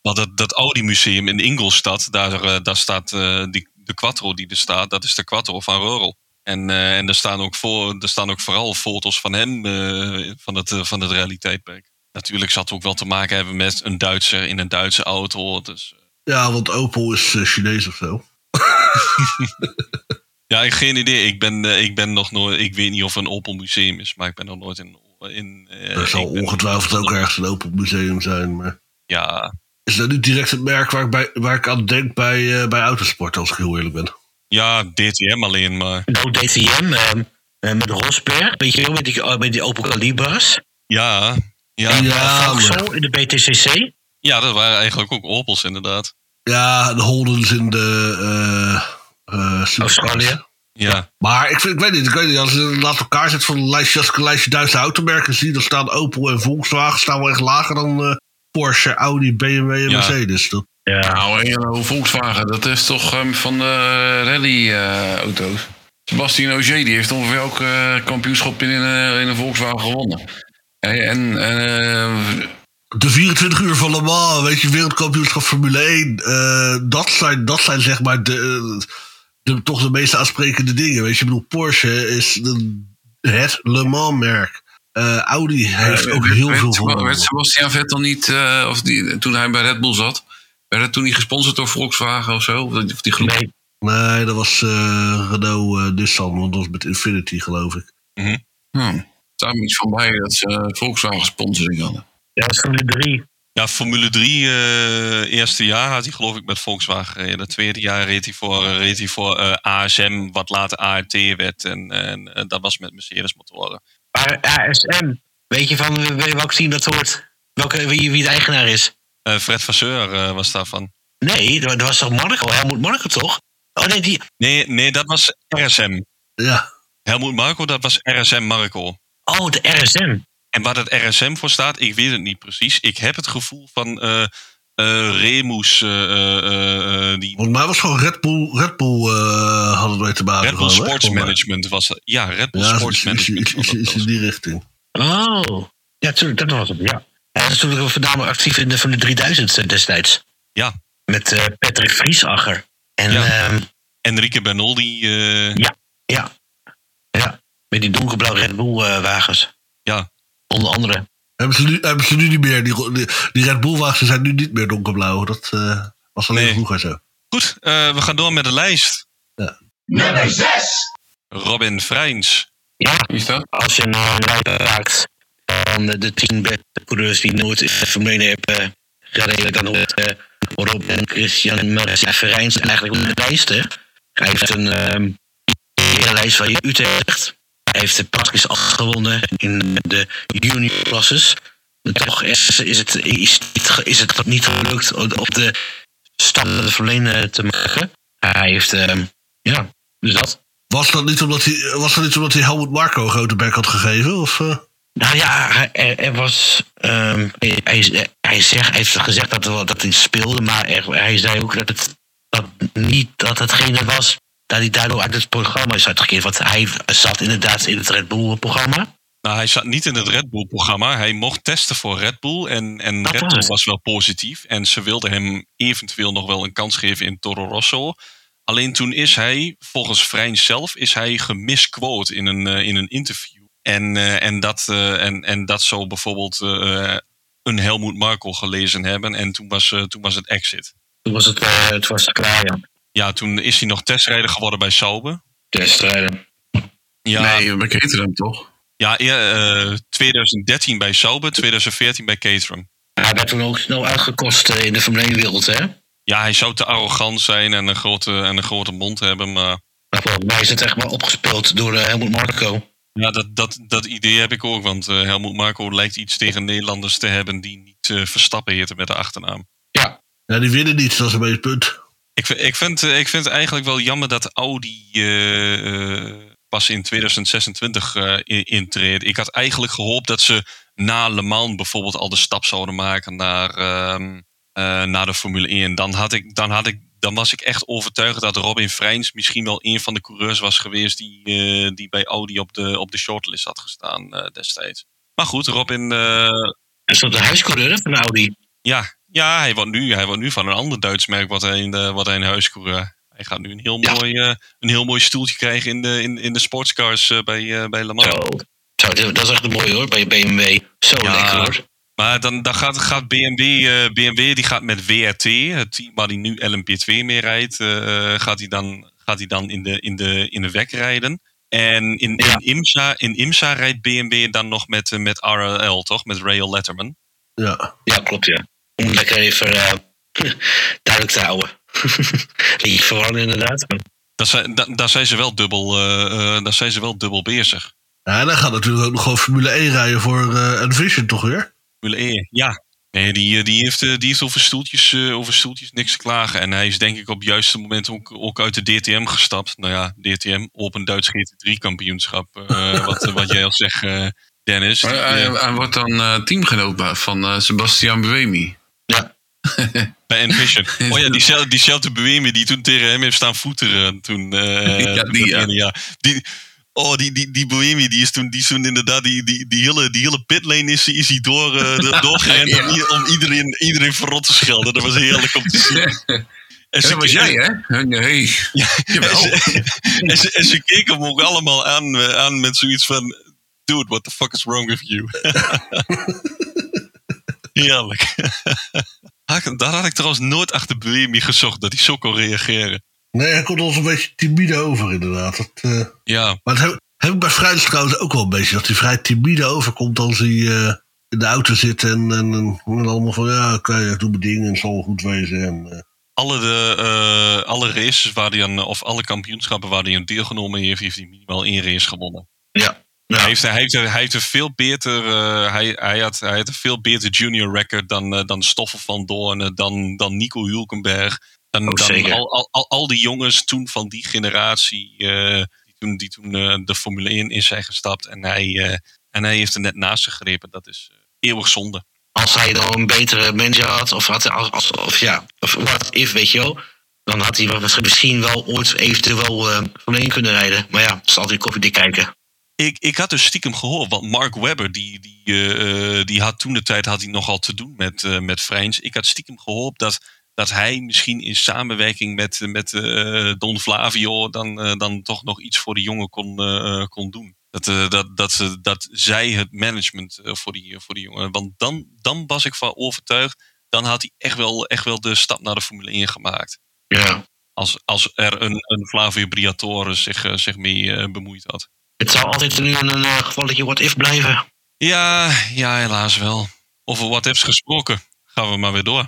wat dat, dat Audi-museum in Ingolstadt, daar, eh, daar staat eh, die, de Quattro die er staat. Dat is de Quattro van Rurl. En, eh, en er, staan ook voor, er staan ook vooral foto's van hem eh, van het, van het rally-tijdperk. Natuurlijk zal het ook wel te maken hebben met een Duitser in een Duitse auto. Dus, Ja, want Opel is Chinees of zo. [LAUGHS] Ja, ik heb geen idee. Ik ben, ik ben nog nooit. Ik weet niet of er een Opel museum is, maar ik ben nog nooit in. In eh, Er zal ben- ongetwijfeld ook ergens een Opel museum zijn. Maar Ja, is dat niet direct het merk waar ik, bij, waar ik aan denk bij, eh, bij autosport, als ik heel eerlijk ben? ja, DTM alleen, maar. Nou, DTM ehm, eh, met Rosberg, weet je wel, met die, met die Opel Calibras. Ja, ja, En Ja, uh, maar- in de BTCC. ja, dat waren eigenlijk ook Opels, inderdaad. Ja, de Holdens in de eh eh, supercars. Australië. Ja, Maar ik, vind, ik weet niet, ik weet niet, als je het naast elkaar zet van een lijstje, als ik een lijstje Duitse automerken zie, dan staan Opel en Volkswagen staan wel echt lager dan eh, Porsche, Audi, BMW en Ja. Mercedes. Dat, Ja. Nou, en hallo, Volkswagen, dat is toch ehm, van de rally-auto's. Sebastien Ogier, die heeft ongeveer ook eh, kampioenschap in, een- in een Volkswagen gewonnen. En, en eh, de 24 uur van Le Mans, weet je, wereldkampioenschap Formule 1, eh, dat, zijn, dat zijn zeg maar de, eh, de, toch de meest aansprekende dingen. Weet je, ik bedoel, Porsche is de, het Le Mans merk. Eh, Audi heeft eh, ook werd- heel werd, veel werd gewonnen. Sebastian Vettel niet, eh, of die, toen hij bij Red Bull zat, werd het toen niet gesponsord door Volkswagen of zo? Of die, of die groep? Nee, Nee, dat was eh, Renault Nissan, want dat was met Infinity, geloof ik. Hm. Er staat me iets van bij dat ze Volkswagen sponsoring hadden. ja, dat is Formule 3. Ja Formule 3, eh eerste jaar had hij geloof ik met Volkswagen gereden. Het tweede jaar reed hij voor, eh, reed hij voor eh, ASM, wat later ART werd. En, en dat was met Mercedes motoren. Maar ASM, weet je van welk team dat hoort? Welke, wie, wie de eigenaar is? Eh, Fred Vasseur was daarvan. Nee, dat was toch Marco? Helmoet Marco toch? Oh nee, die. Nee, nee, dat was RSM. Ja, Helmoet Marco, dat was RSM Marco. Oh, de RSM. En waar het RSM voor staat, ik weet het niet precies. Ik heb het gevoel van eh eh, Remus, eh, eh, eh, die volgens mij was gewoon Red Bull, Red Bull eh hadden wij te maken. Red Bull Sports. Management was het. Ja, Red Bull Ja, Sports is, Management. is, in die richting. Oh. Ja, tuurlijk, dat was het, ja. Hij was natuurlijk voornamelijk actief in de, van de 3000 destijds. Ja. Met eh, Patrick Vriesacher. En Ja. ja. Enrique Bernoldi. eh, ja. Ja. Met die donkerblauwe Red Bull eh, wagens. Ja. Onder andere. Hebben ze nu, hebben ze nu niet meer. Die, die, die Red Bull wagens zijn nu niet meer donkerblauw. Dat eh, was alleen Nee. vroeger zo. Goed, eh, we gaan door met de lijst. Ja. Nummer 6. Robin Vrijns. Ja, Wie is dat? als je een lijst maakt van de, de tien beste coureurs die nooit in de Formule 1 hebben eh, gereden, dan hoort eh Robin Christian Marcia Verijns eigenlijk op de lijst. hè. Hij heeft een ehm hele lijst van Utrecht. Hij heeft de praktisch afgewonnen in de junior classes. Maar Toch is, is, het, is, is het niet gelukt op de 1 eh, te maken. Hij heeft, ehm, ja, dus dat. Was dat niet omdat hij, was dat niet omdat hij Helmut Marco een grote bek had gegeven? Of, eh? Nou ja, hij, er, er was. ehm, hij, hij, hij, zegt, hij heeft gezegd dat, dat hij speelde, maar er- hij zei ook dat het dat niet dat hetgene was dat hij daardoor uit het programma is uitgekeerd. Want hij zat inderdaad in het Red Bull-programma. Nou, hij zat niet in het Red Bull-programma. Hij mocht testen voor Red Bull. En, en Dat Red was Bull was wel positief. En ze wilden hem eventueel nog wel een kans geven in Toro Rosso. Alleen toen is hij, volgens Vrijns zelf, is hij gemisquote in een, eh, in een interview. En, eh, en, dat, eh, en, en dat zou bijvoorbeeld een Helmoet Marko gelezen hebben. En toen was, toen was het exit. Toen was het, het was klaar, ja. Ja, toen is hij nog testrijder geworden bij Sauber. Testrijden. Ja, Nee, keten hem toch? Ja, eh, 2013 bij Sauber, 2014 bij Caterham. Hij werd toen ook snel uitgekost eh, in de Formule 1 wereld, hè? Ja, hij zou te arrogant zijn en een grote, en een grote mond hebben, maar Maar volgens mij is het echt wel opgespeeld door eh, Helmut Marko. ja, dat, dat, dat idee heb ik ook. Want eh Helmoet Marco lijkt iets tegen Nederlanders te hebben die niet eh, Verstappen heten met de achternaam. Ja, Ja, die winnen niet, dat is een beetje het punt. Ik, vind- ik, vind, eh, ik vind het eigenlijk wel jammer dat Audi eh, eh, pas in 2026 eh, in- intreedt. Ik had eigenlijk gehoopt dat ze na Le Mans bijvoorbeeld al de stap zouden maken naar, ehm, eh, naar de Formule 1. Dan, had ik, dan, had ik, dan was ik echt overtuigd dat Robin Freins misschien wel een van de coureurs was geweest die, die bij Audi op de, op de shortlist had gestaan destijds. Maar goed, Robin, is dat de huiscoureur van Audi? ja, ja hij, wordt nu, hij wordt nu van een ander Duits merk wat hij in, de, wat hij in huis coureur. Hij gaat nu een heel, Ja. mooi, eh, een heel mooi stoeltje krijgen in de, in, in de sportscars eh, bij, eh, bij Le Mans. Zo. Zo, dat is echt mooi hoor, bij BMW. Zo Ja. lekker hoor. Maar dan, dan gaat, gaat BMW, BMW die gaat met WRT, het team waar hij nu LMP2 mee rijdt, gaat hij dan, gaat dan in, de, in, de, in de WEC rijden. En in, Ja. in, IMSA, in IMSA rijdt BMW dan nog met, met RLL, toch? Met Rail Letterman. Ja. Ja, klopt ja. Om lekker even eh, [CLEARS THROAT] duidelijk te houden. [LAUGHS] Beetje verwarren inderdaad. Dat zijn, daar, zijn ze wel dubbel, eh, eh, daar zijn ze wel dubbel bezig. ja, en hij gaat natuurlijk ook nog gewoon Formule 1 rijden voor eh Envision, toch weer? Formule E, ja. Nee, die, die, heeft, die heeft over stoeltjes, eh, over stoeltjes niks te klagen. En hij is denk ik op het juiste moment ook, ook uit de DTM gestapt. Nou ja, DTM, Open Duits GT3-kampioenschap. eh, [LAUGHS] wat, wat jij al zegt, eh, Dennis. Maar Die, hij, hij wordt dan eh, teamgenoot bij- van eh, Sebastian Buemi. [LAUGHS] [LAUGHS] Ja, bij Envision. Oh ja, diezelfde, diezelfde Buemi die toen tegen hem heeft staan voeteren. Toen, eh, [LAUGHS] Ja, toen die, dat ja. ene jaar. Die, oh, die, die, die Buemi, die is toen, die is toen inderdaad, die, die, die, hele, die hele pitlane is, is hij door, do- doorgerend Ja. om, iedereen, iedereen verrot te schelden. Dat was heerlijk om te zien. En Ja, ze- dat was jij, hè? Nee. En Jawel. ze, en, ze, en ze keken hem ook allemaal aan, aan met zoiets van... Dude, what the fuck is wrong with you? Heerlijk. Daar had ik trouwens nooit achter Buemi gezocht, dat hij zo kon reageren. Nee, hij komt ons een beetje timide over, inderdaad. Dat, eh, Ja, maar dat heb, heb ik bij Vrijs trouwens ook wel een beetje. Dat hij vrij timide overkomt als hij eh, in de auto zit. En, en, en, allemaal van, ja, oké, ik doe mijn ding en het zal wel goed wezen. En, eh, alle, de, alle races waar hij aan, of alle kampioenschappen waar hij aan deelgenomen heeft, heeft hij minimaal één race gewonnen. ja. Ja. Hij heeft, hij, heeft, hij heeft een veel beter, eh, hij, hij, had, hij had een veel beter junior record dan, eh, dan Stoffel van Doorn, dan, dan Nico Hulkenberg. Dan, Oh, dan al, al, al, al die jongens toen van die generatie, eh, die toen, die toen eh, de Formule 1 in zijn gestapt. En hij, eh, en hij heeft er net naast gegrepen. Dat is eh, eeuwig zonde. Als hij dan een betere manager had, of, had, als, als, of ja, of wat if, weet je wel. Dan had hij misschien wel ooit eventueel eh van kunnen rijden. Maar ja, het is altijd koffiedik kijken. Ik, ik had dus stiekem gehoord, want Mark Webber, die, die, eh, die had toen de tijd had hij nogal te doen met, eh met Freins. Ik had stiekem gehoord dat, dat hij misschien in samenwerking met, met eh, Don Flavio dan, dan toch nog iets voor de jongen kon, kon doen. Dat, dat, dat, ze- dat zij het management voor, die, voor die jongen. Want dan, dan was ik van overtuigd, dan had hij echt wel, echt wel de stap naar de Formule 1 gemaakt. Ja. Als, als er een, een Flavio Briatore zich, zich mee bemoeid had. Het zal altijd nu een uh, gevalletje what if blijven. Ja, ja, helaas wel. Over wat heeft gesproken? Gaan we maar weer door.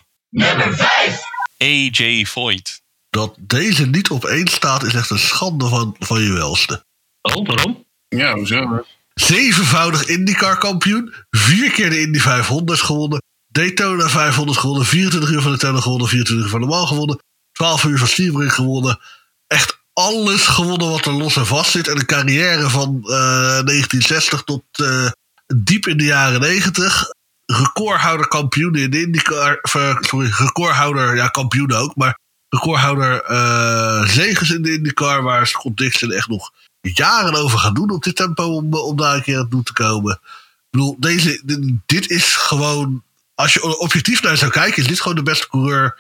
AJ Voigt. dat deze niet op één staat is echt een schande van, van je welste. Oh, waarom? Ja, hoezo? Zevenvoudig IndyCar kampioen. Vier keer de Indy 500 gewonnen. Daytona 500 gewonnen. 24 uur van Daytona gewonnen. 24 uur van de Mans gewonnen. 12 uur van Sebring gewonnen. Echt alles gewonnen wat er los en vast zit. En een carrière van eh, 1960 tot eh, diep in de jaren 90. Recordhouder kampioen in IndyCar. eh, sorry, recordhouder, ja kampioen ook. Maar recordhouder eh zegens in de IndyCar. Waar Scott Dixon echt nog jaren over gaan doen op dit tempo om, om daar een keer aan toe te komen. Ik bedoel, deze, dit is gewoon. Als je objectief naar zou kijken, is dit gewoon de beste coureur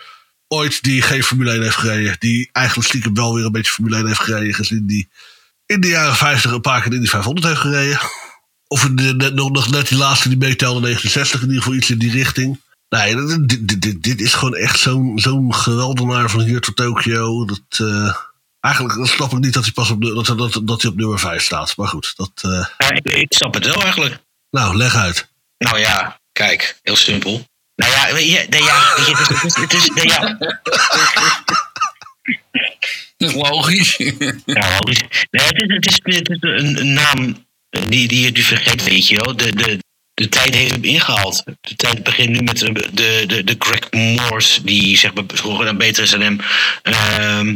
ooit die geen Formule 1 heeft gereden. Die eigenlijk stiekem wel weer een beetje Formule 1 heeft gereden, gezien die in de jaren 50 een paar keer in die 500 heeft gereden. Of de, net, nog, nog net die laatste die meetelde, 1960 in ieder geval iets in die richting. Nee, dit, dit, dit, dit is gewoon echt zo'n zo'n geweldenaar van hier tot Tokio. Dat, eh, Eigenlijk snap ik niet dat hij pas op, dat, dat, dat hij op nummer 5 staat. Maar goed, dat, eh, Ja, ik, ik snap het wel eigenlijk. nou, leg uit. Nou ja, kijk, heel simpel. Nou ja, weet je, nee, ja, weet je, het is, het is, nee, ja, [LAUGHS] Dat is logisch. ja, logisch. Nee, het is, het is, het is een, een naam die, die je nu vergeet, weet je wel. De, de, de tijd heeft hem ingehaald. De tijd begint nu met de, de, de, de Greg Moores, die zeg maar vroeger dan beter is dan hem. Ehm,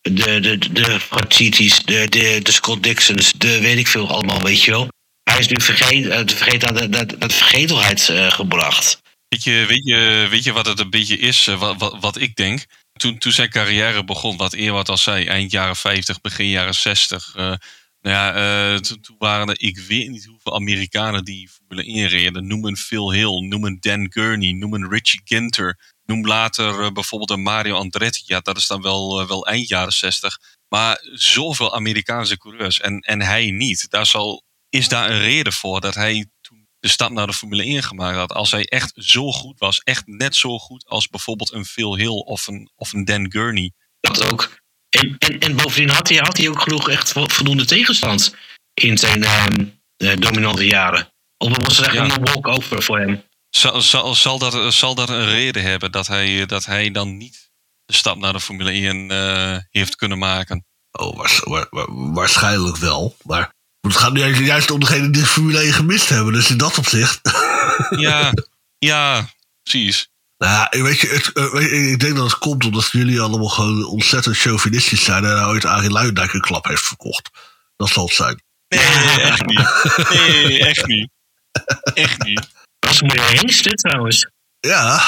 de, de, de, de Fratsitis, de, de, de Scott Dixons, de weet ik veel allemaal, weet je wel. Hij is nu vergeet, uh, vergeet aan de, de, de vergetelheid eh, gebracht. Weet je, weet, je, weet je wat het een beetje is, eh, wat, wat, wat ik denk? Toen, toen zijn carrière begon, wat Eerwart al zei, eind jaren 50, begin jaren 60. eh, nou ja, eh, toen, waren er, ik weet niet hoeveel Amerikanen die Formule 1 reden. Noem een Phil Hill, noem een Dan Gurney, noem een Richie Ginter. Noem later bijvoorbeeld een Mario Andretti. Ja, dat is dan wel, wel eind jaren 60. Maar zoveel Amerikaanse coureurs en, en hij niet. Daar zal, is daar een reden voor dat hij de stap naar de Formule 1 gemaakt had. Als hij echt zo goed was, echt net zo goed als bijvoorbeeld een Phil Hill of een, of een Dan Gurney. Dat ook. En, en, en bovendien had hij, had hij ook genoeg echt vo- voldoende tegenstand in zijn ehm, eh, dominante jaren. Of was het echt Ja. een walk-over voor hem? Zal, zal, zal, dat, zal dat een reden hebben dat hij, dat hij dan niet de stap naar de Formule 1 eh, heeft kunnen maken? Oh, waars- wa- wa- waarschijnlijk wel. Maar het gaat nu juist- juist om degene die de Formule 1 gemist hebben. Dus in dat opzicht. [LAUGHS] Ja, ja, precies. Nou ja, weet je, het, eh, weet je, ik denk dat het komt omdat jullie allemaal gewoon ontzettend chauvinistisch zijn. En ooit Arie Luijendijk een klap heeft verkocht. Dat zal het zijn. Nee, echt niet. Nee, echt niet. Echt niet. Dat is een mooie dit trouwens. Ja.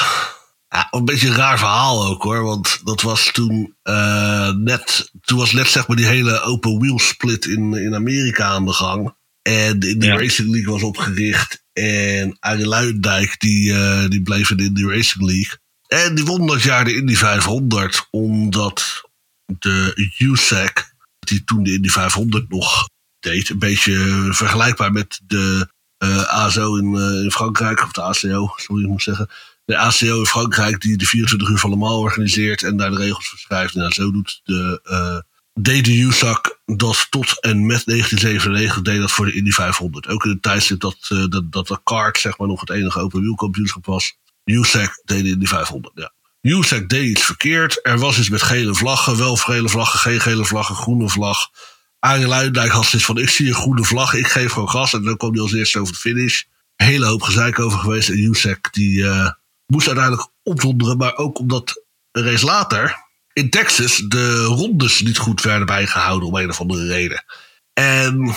Ja, een beetje een raar verhaal ook hoor. Want dat was toen eh, net, toen was net zeg maar die hele open wheel split in, in Amerika aan de gang. En de Indy Ja. Racing League was opgericht. En Arie Luijendijk die, eh, die bleef in de Indy Racing League. En die won dat jaar de Indy 500. Omdat de USAC, die toen de Indy 500 nog deed. Een beetje vergelijkbaar met de eh, ASO in, in Frankrijk. Of de ACO, sorry, ik moet zeggen. De ACO in Frankrijk die de 24 uur van Le Mans organiseert en daar de regels voor schrijft. Nou, zo doet de, eh deed de dat tot en met 1997 deed dat voor de Indy 500. Ook in de tijdstip dat, eh, dat, dat de kart zeg maar nog het enige open wielkampioenschap was. USAC deed de Indy 500, ja. USAC deed iets verkeerd. Er was iets met gele vlaggen, wel gele vlaggen, geen gele vlaggen, groene vlag. Arie Luijendijk had zoiets van, ik zie een groene vlag, ik geef gewoon gas. En dan kwam hij als eerste over de finish. Hele hoop gezeik over geweest. En USAC die eh, moest uiteindelijk opdonderen. Maar ook omdat een race later in Texas de rondes niet goed werden bijgehouden om een of andere reden. En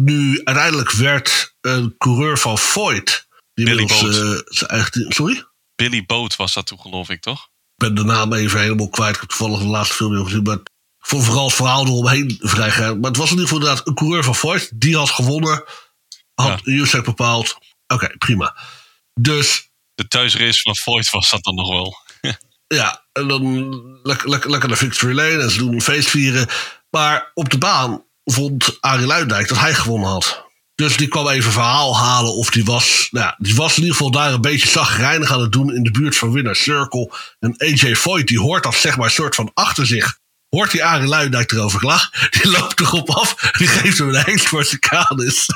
nu uiteindelijk werd een coureur van Voigt... Die Billy inmiddels, Boat. eh, zijn eigen team- sorry? Billy Boot was dat toen, geloof ik, toch? Ik ben de naam even helemaal kwijt. Ik heb toevallig de laatste film niet gezien. Maar vond vooral het verhaal eromheen vrij gaaf. Maar het was in ieder geval inderdaad een coureur van Voigt. Die had gewonnen. Had USAC bepaald. Oké, prima. Dus De thuisrace van Voigt was dat dan nog wel. [LAUGHS] ja, en dan lekker, lekker, lekker naar Victory Lane. En ze doen een feest vieren. Maar op de baan vond Arie Luijendijk dat hij gewonnen had. Dus die kwam even verhaal halen of die was... Nou ja, die was in ieder geval daar een beetje zagrijnig aan het doen... in de buurt van Winner Circle. En AJ Foyt, die hoort dat zeg maar soort van achter zich... Hoort die Arie Luijendijk erover klagen. [LAUGHS] Die loopt erop af. Die geeft hem een hengst voor zijn kanus.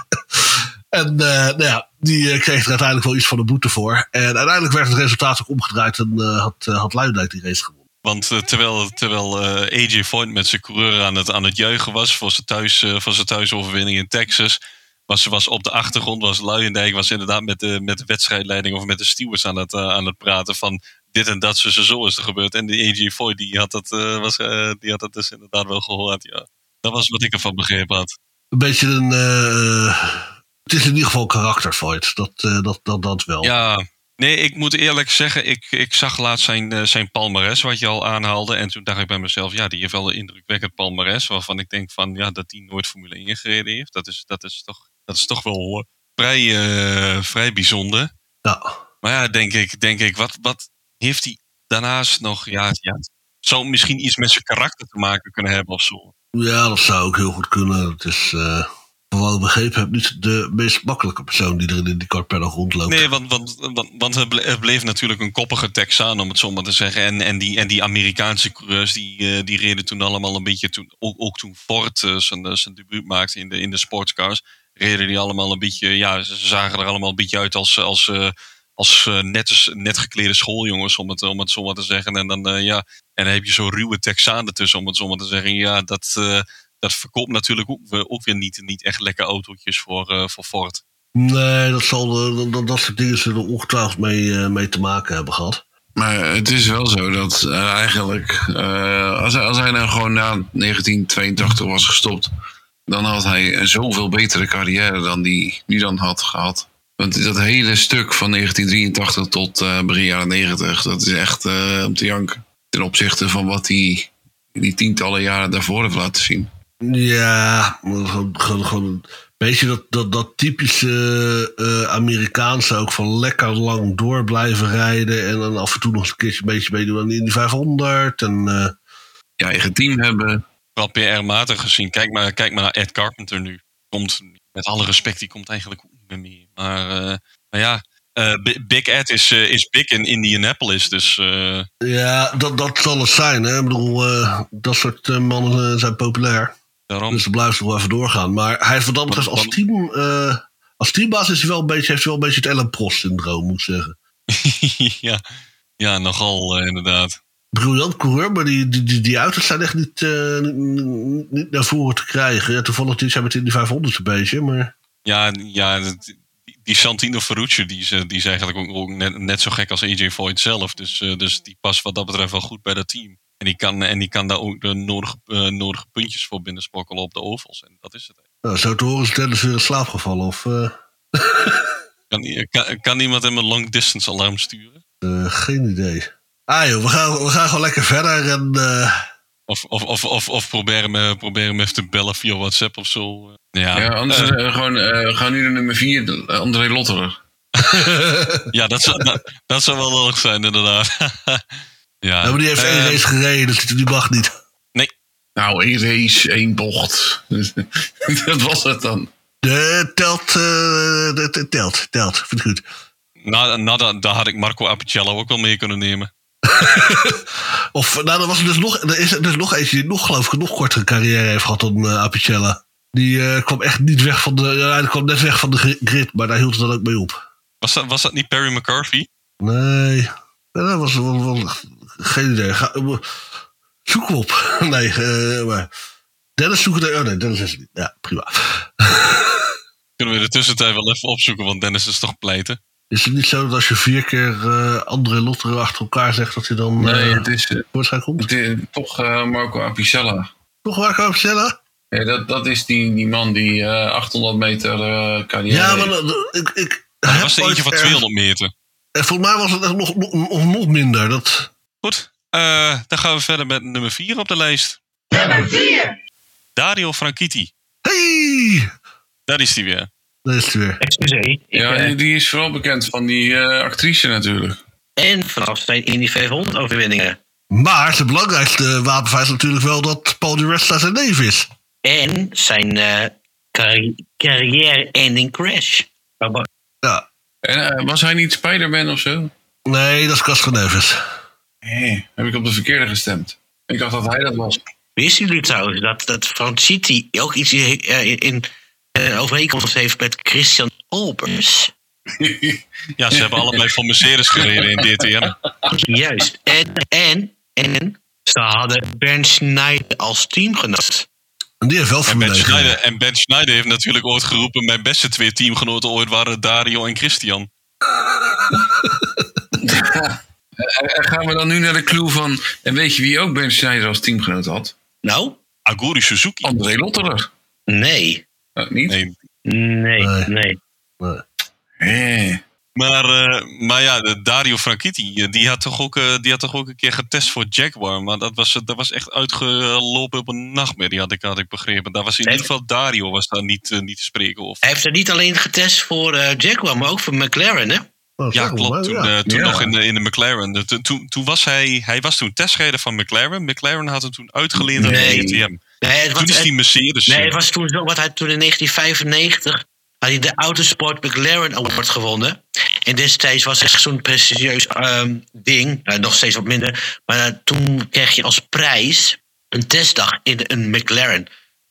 En eh, nou ja, die eh, kreeg er uiteindelijk wel iets van een boete voor. En uiteindelijk werd het resultaat ook omgedraaid en eh, had, uh, had die race gewonnen. Want uh, terwijl, terwijl uh, AJ Foyt met zijn coureur aan het, aan het juichen was voor zijn, thuis, uh, voor zijn thuisoverwinning in Texas, was, was op de achtergrond, was Luijendijk was inderdaad met de, met de wedstrijdleiding of met de stewards aan het, aan het praten van dit en dat, zo, zo is er gebeurd. En die AJ Foyt die had, dat, was, die had dat dus inderdaad wel gehoord. Ja. Dat was wat ik ervan begrepen had. Een beetje een. Het is in ieder geval karakterfight. Dat, uh, dat, dat, dat wel. Ja, nee, ik moet eerlijk zeggen, ik, ik zag laatst zijn, uh, zijn palmares, wat je al aanhaalde. En toen dacht ik bij mezelf, ja, die heeft wel een indrukwekkend palmares. Waarvan ik denk van, ja, dat die nooit Formule 1 gereden heeft. Dat is, dat is, toch, dat is toch wel vrij, uh, vrij bijzonder. Ja. Maar ja, denk ik, denk ik wat, wat heeft hij daarnaast nog? Ja, ja, zou misschien iets met zijn karakter te maken kunnen hebben of zo. Ja, dat zou ook heel goed kunnen. Het is. Uh, van wat ik begrepen heb, niet de meest makkelijke persoon die er in die IndyCar rondloopt. Nee, want, want, want, want bleef natuurlijk een koppige Texaan, om het zo maar te zeggen. En, en, die, en die Amerikaanse coureurs, die, eh, die reden toen allemaal een beetje, toen, ook, ook toen Ford eh, zijn, eh, zijn debuut maakte in de, in de sportscars, reden die allemaal een beetje, ja, ze zagen er allemaal een beetje uit als, als, als net, net geklede schooljongens, om het, om het zo maar te zeggen. En dan, ja, en dan heb je zo'n ruwe Texaan ertussen, om het zo maar te zeggen. Ja, dat, dat verkoopt natuurlijk ook, weer- ook weer niet, niet echt lekker autootjes voor, eh, voor Ford. Nee, dat, zal, eh, dat, dat, soort dingen zullen er ongetwijfeld mee, eh, mee te maken hebben gehad. Maar het is wel zo dat eigenlijk, eh, als, hij, als hij nou gewoon na 1982 was gestopt, dan had hij een zoveel betere carrière dan die, die dan had gehad. Want dat hele stuk van 1983 tot eh, begin jaren 90, dat is echt eh, om te janken. Ten opzichte van wat hij die tientallen jaren daarvoor heeft laten zien. Ja, gewoon, gewoon, gewoon een beetje dat, dat, dat typische eh, Amerikaanse ook van lekker lang door blijven rijden. En dan af en toe nog eens een keertje een beetje meedoen aan de Indy 500. En eh, Je eigen team hebben. Wel PR-matig gezien. Kijk maar, kijk maar naar Ed Carpenter nu. Komt, met alle respect, die komt eigenlijk ook niet meer mee. Maar, eh, maar ja, eh, Bi- Big Ed is, is big in Indianapolis. Dus eh, ja, dat, dat zal het zijn. Hè? Ik bedoel, eh, dat soort mannen zijn populair. Daarom. Dus ze nog wel even doorgaan. Maar hij is wat dat betreft als team... eh, als teambaas is hij wel een beetje, heeft hij wel een beetje het Ellen Prost-syndroom, moet ik zeggen. [LAUGHS] ja, ja, nogal eh, inderdaad. briljant coureur, maar die, die, die, die auto's zijn echt niet, eh, niet, niet naar voren te krijgen. Ja, toevallig dit jaar met in die 500 een beetje, maar Ja, ja dat- die, Santino Ferrucci die is, die is eigenlijk ook, net, net zo gek als AJ Foyt zelf. Dus, dus die past wat dat betreft wel goed bij dat team. En die kan, en die kan daar ook de nodige, eh, nodige puntjes voor binnensprokkelen op de ovals. En dat is het. nou, zo te horen is Dennis weer in slaap gevallen. Of eh, [LAUGHS] Kan, kan, kan iemand hem een long distance alarm sturen? eh, geen idee. Ah joh, we gaan, we gaan gewoon lekker verder. En, eh, Of, of, of, of, of probeer, hem, probeer hem even te bellen via WhatsApp of zo. Ja, Ja, anders gewoon, eh, we gaan nu naar nummer 4, André Lotterer. [LAUGHS] ja dat, zou, dat, dat zou wel lollig zijn, inderdaad. [LAUGHS] ja, ja, maar die heeft eh, één race gereden, dus die mag niet. Nou, één race, één bocht. [LAUGHS] dat was het dan. De, telt, eh, de- telt, telt. Vind ik goed. Nou, nou daar, had ik Marco Apicello ook wel mee kunnen nemen. [LAUGHS] Of, nou, er, was er, dus nog, er is er dus nog eentje die nog, geloof ik, een nog kortere carrière heeft gehad dan eh, Apicella. Die eh, kwam echt niet weg van de. Ja, hij kwam net weg van de gri- grid, maar daar hield het dan ook mee op. Was dat, was dat niet Perry McCarthy? Nee. Ja, dat was wel, wel- geen idee. Ga, eh, zoek hem op. [LAUGHS] Nee, eh, maar. Dennis zoeken er. Oh nee, Dennis is het niet. Ja, prima. [LAUGHS] Kunnen we de tussentijd wel even opzoeken, want Dennis is toch pleiten. Is het niet zo dat als je vier keer eh andere lotteren achter elkaar zegt dat hij dan Nee, eh het is, voorschijn komt? het is toch eh, Marco Apicella. Toch waar, Apicella? Ja, dat, dat is die, die man die eh 800 meter eh carrière Ja, maar dat- ik. ik Maar heb dat was er eentje van ergens- 200 meter. En volgens mij was het nog, nog, nog minder. Dat, Goed, eh, dan gaan we verder met nummer 4 op de lijst. Dario Franchitti. hey! Daar is hij weer. Daar is het weer. Excuseer. Ik, Ja, eh, die, die is vooral bekend van die eh, actrice natuurlijk. en vanaf zijn Indy 500 overwinningen. Maar zijn belangrijkste wapenfeit is natuurlijk wel dat Paul di Resta zijn neef is. En zijn eh carri- carrière-ending crash. Ja. En eh, was hij niet Spider-Man of zo? Nee, dat is Casco Neves. Hé, heb ik op de verkeerde gestemd. Ik dacht dat hij dat was. Wisten jullie trouwens dat, dat Franciti ook iets eh, in eh, overeenkomst heeft met Christian Albers? [LAUGHS] Ja, ze hebben allebei voor Mercedes gereden in DTM. Juist. En, en, en ze hadden Bernd Schneider als teamgenoot. En die heeft wel En Ben, 1 Schneider, en ben Schneider heeft natuurlijk ooit geroepen... mijn beste twee teamgenoten ooit waren Dario en Christian. [LAUGHS] En gaan we dan nu naar de clue van... En weet je wie ook Ben Schneider als teamgenoot had? Nou? Aguri Suzuki. André Lotterer. Nee. Eh, niet? Nee, Nee, Nee. nee. Nee. Hé. Maar, eh, maar ja, de Dario Franchitti, eh, die had, toch ook, eh, die had toch ook een keer getest voor Jaguar. Maar dat was, eh, dat was echt uitgelopen op een nachtmerrie, had ik, had ik begrepen. Daar was in ieder geval Dario was daar niet, eh, niet te spreken over. Hij heeft er niet alleen getest voor eh, Jaguar, maar ook voor McLaren, hè? Oh, Ja, klopt. maar, Toen, ja. eh, toen Ja. nog in de, in de McLaren. De- toen- toen, toen was hij, hij was toen testrijder van McLaren. McLaren had hem toen uitgeleend aan Nee. de DTM. Nee, het was, Toen is die Mercedes. nee, eh, het was toen zo, wat hij toen in 1995 had hij de Autosport McLaren Award gewonnen. En destijds was het echt zo'n prestigieus ehm, ding. Nou, nog steeds wat minder. Maar eh, toen kreeg je als prijs een testdag in een McLaren.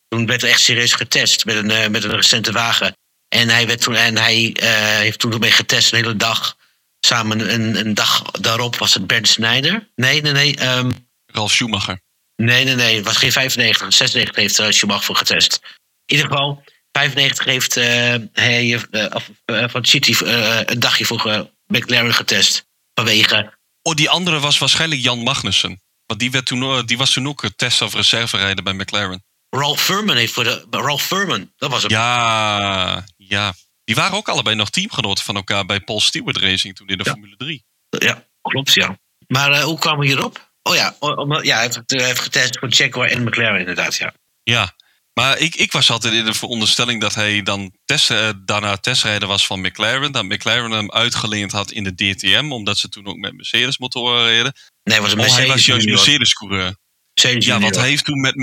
Toen werd er echt serieus getest met een, eh, met een recente wagen. En hij, werd toen, en hij eh, heeft toen ermee getest een hele dag. Samen een, een dag daarop was het Bernd Snijder. Nee, nee, nee. ehm, Ralf Schumacher. Nee, nee, nee. Het was geen 95. 96 heeft uh, Schumacher voor getest. In ieder geval, 95 heeft eh, hij eh, eh, van City eh, een dagje voor eh, McLaren getest. Vanwege. Oh, die andere was waarschijnlijk Jan Magnussen. Want die, werd toen, eh, die was toen ook eh, test- of reserverijder bij McLaren. Ralph Furman heeft voor de. Ralph Furman, dat was hem. Ja, ja. Die waren ook allebei nog teamgenoten van elkaar bij Paul Stewart Racing toen in de Ja. Formule 3. Ja, klopt, ja. Maar eh, hoe kwamen we hierop? Oh ja, om- ja hij, heeft, hij heeft getest voor Jaguar en McLaren, inderdaad, ja. Ja, maar ik, ik was altijd in de veronderstelling dat hij dan test, eh, daarna testrijder was van McLaren. Dat McLaren hem uitgeleend had in de DTM, omdat ze toen ook met Mercedes motoren reden. Nee, hij was een Oh, hij Mercedes was juist junior. Mercedes coureur. Mercedes Ja, want hij, heeft toen met,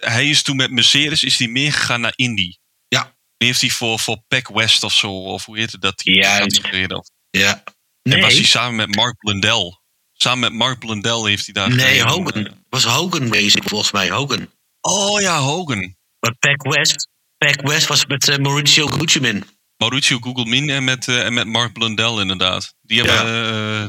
hij is toen met Mercedes is hij meegegaan naar Indy. Ja. Die heeft hij voor, voor Pack West of zo, of hoe heette dat gereden. Of- Ja. En was hij samen met Mark Blundell. Samen met Mark Blundell heeft hij daar nee. Hogan. Het was Hogan Racing, volgens mij. Hogan. Oh ja, Hogan. Maar Pack West, Pack West was met eh, Mauricio Guccimin. Mauricio Gugelmin en met, eh, en met Mark Blundell inderdaad. Die hebben...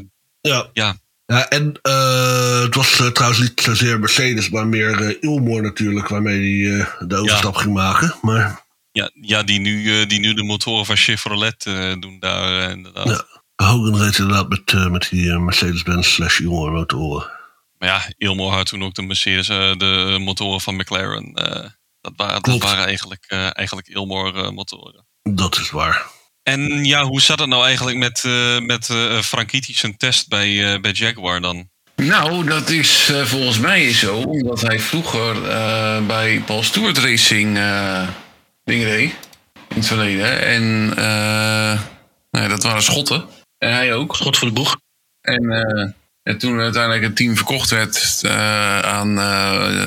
eh, Ja. Ja. Ja, en eh, het was trouwens niet zozeer Mercedes, maar meer Ilmor natuurlijk, waarmee hij eh, de overstap ging maken. Maar ja, ja die, nu, eh, die nu de motoren van Chevrolet eh, doen daar eh, inderdaad. Ja. Hogan reed inderdaad met, met die Mercedes-Benz slash Ilmor motoren. Maar ja, Ilmor had toen ook de Mercedes, eh, de motoren van McLaren. eh, dat, waren, dat waren eigenlijk, eh eigenlijk Ilmor eh, motoren. Dat is waar. En ja, hoe zat het nou eigenlijk met, eh met eh zijn test bij, eh, bij Jaguar dan? Nou, dat is eh, volgens mij zo, omdat hij vroeger eh, bij Paul Stewart Racing eh dingen deed. In het verleden. En eh, nou ja, dat waren Schotten. En hij ook. Schot voor de boeg. En, eh, en toen uiteindelijk het team verkocht werd eh, aan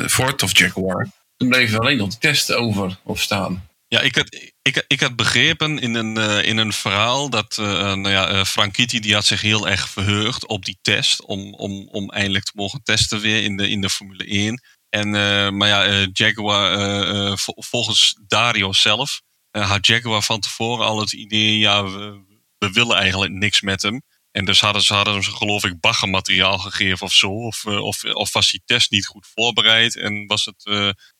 Ford of Jaguar, toen bleef er alleen nog de test over of staan. Ja, ik had, ik, ik had begrepen in een, in een verhaal dat eh nou ja, die had zich heel erg verheugd op die test. Om, om, om eindelijk te mogen testen weer in de, in de Formule 1. En, eh, maar ja, eh, Jaguar, eh, vol- volgens Dario zelf, had Jaguar van tevoren al het idee, ja, we, willen eigenlijk niks met hem. En dus hadden ze, hadden ze geloof ik baggermateriaal gegeven of zo. Of, of, of was die test niet goed voorbereid en was het...